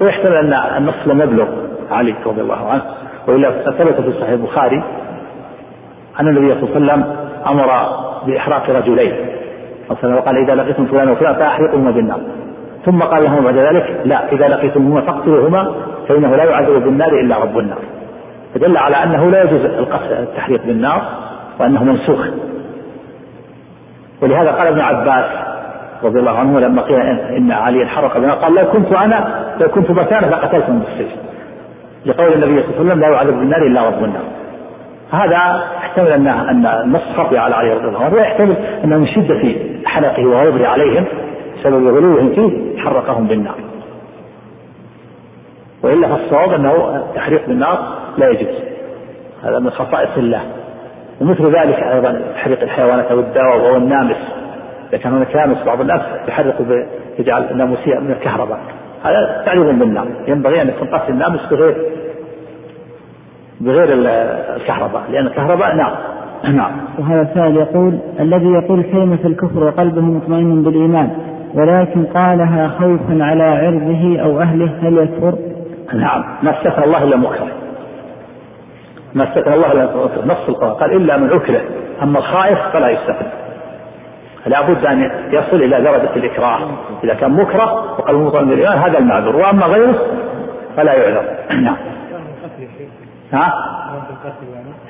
ويحتمل أن النص لم يبلغ علي رضي الله عنه. وإلا ثبت في صحيح البخاري أن النبي صلى الله عليه وسلم أمر بإحراق رجلين. وقال إذا لقيتم فلان وفلان فاحرقهما بالنار ثم قال لهم بعد ذلك لا إذا لقيتموهما فاقتلوهما فإنه لا يعذب بالنار إلا رب النار. فدل على أنه لا يجوز التحريق بالنار وأنه منسوخ. ولهذا قال ابن عباس رضي الله عنه لما قيل ان علي حرق بالنار قال لو كنت أنا لو كنت مكانه لقتلتم بالسجن لقول النبي صلى الله عليه وسلم لا يعذب بالنار إلا رب النار. هذا يحتمل ان أن النص خفي على علي رضي الله عنه ويحتمل انه من شده حنقه وغضبه عليهم. بسبب غلوهم فيه حرقهم بالنار. وإلا فالصواب أنه التحريق بالنار لا يجوز. هذا من خصائص الله. ومثل ذلك أيضا تحريق الحيوانات أو الدواء أو النامس. إذا كان هناك نامس بعض الناس يحرق يجعل الناموسية من الكهرباء. هذا تعريض بالنار. ينبغي أن قتل النامس بغير بغير الكهرباء لأن الكهرباء نار. نعم. وهذا سائل يقول الذي يقول كلمة الكفر وقلبه مطمئن بالإيمان ولكن قالها خوفا على عرضه أو أهله هل يكفر؟ نعم. ما استثنى الله إلا مكره ما استثنى الله إلا مكره نص القرآن. قال إلا من أكره أما الخائف فلا يستثنى. لا بد أن يصل إلى درجة الإكراه. إذا كان مكره وقلبه مطمئن بالإيمان هذا المعذور. وأما غيره فلا يعذر. [CLEARS THROAT] نعم. ها؟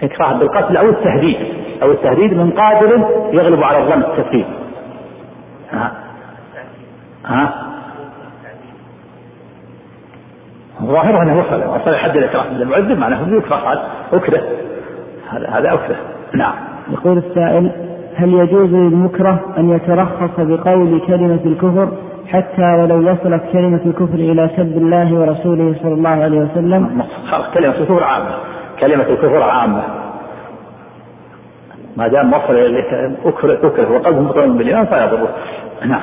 إكراه بالقتل أو التهديد. أو التهديد من قادر يغلب على الظن التكفير ها؟ ظاهره أنه وصل وصل حد الإكراه المعذب معناه يكره هذا أكره. هذا هذا أكره. نعم. يقول السائل هل يجوز للمكره أن يترخص بقول كلمة الكفر حتى ولو وصلت كلمة الكفر إلى سب الله ورسوله صلى الله عليه وسلم؟ كلمة الكفر عامة. كلمة الكفر عامة. ما دام وصل إليك أكره وقلبه مطمئن بالإيمان فلا يضره نعم.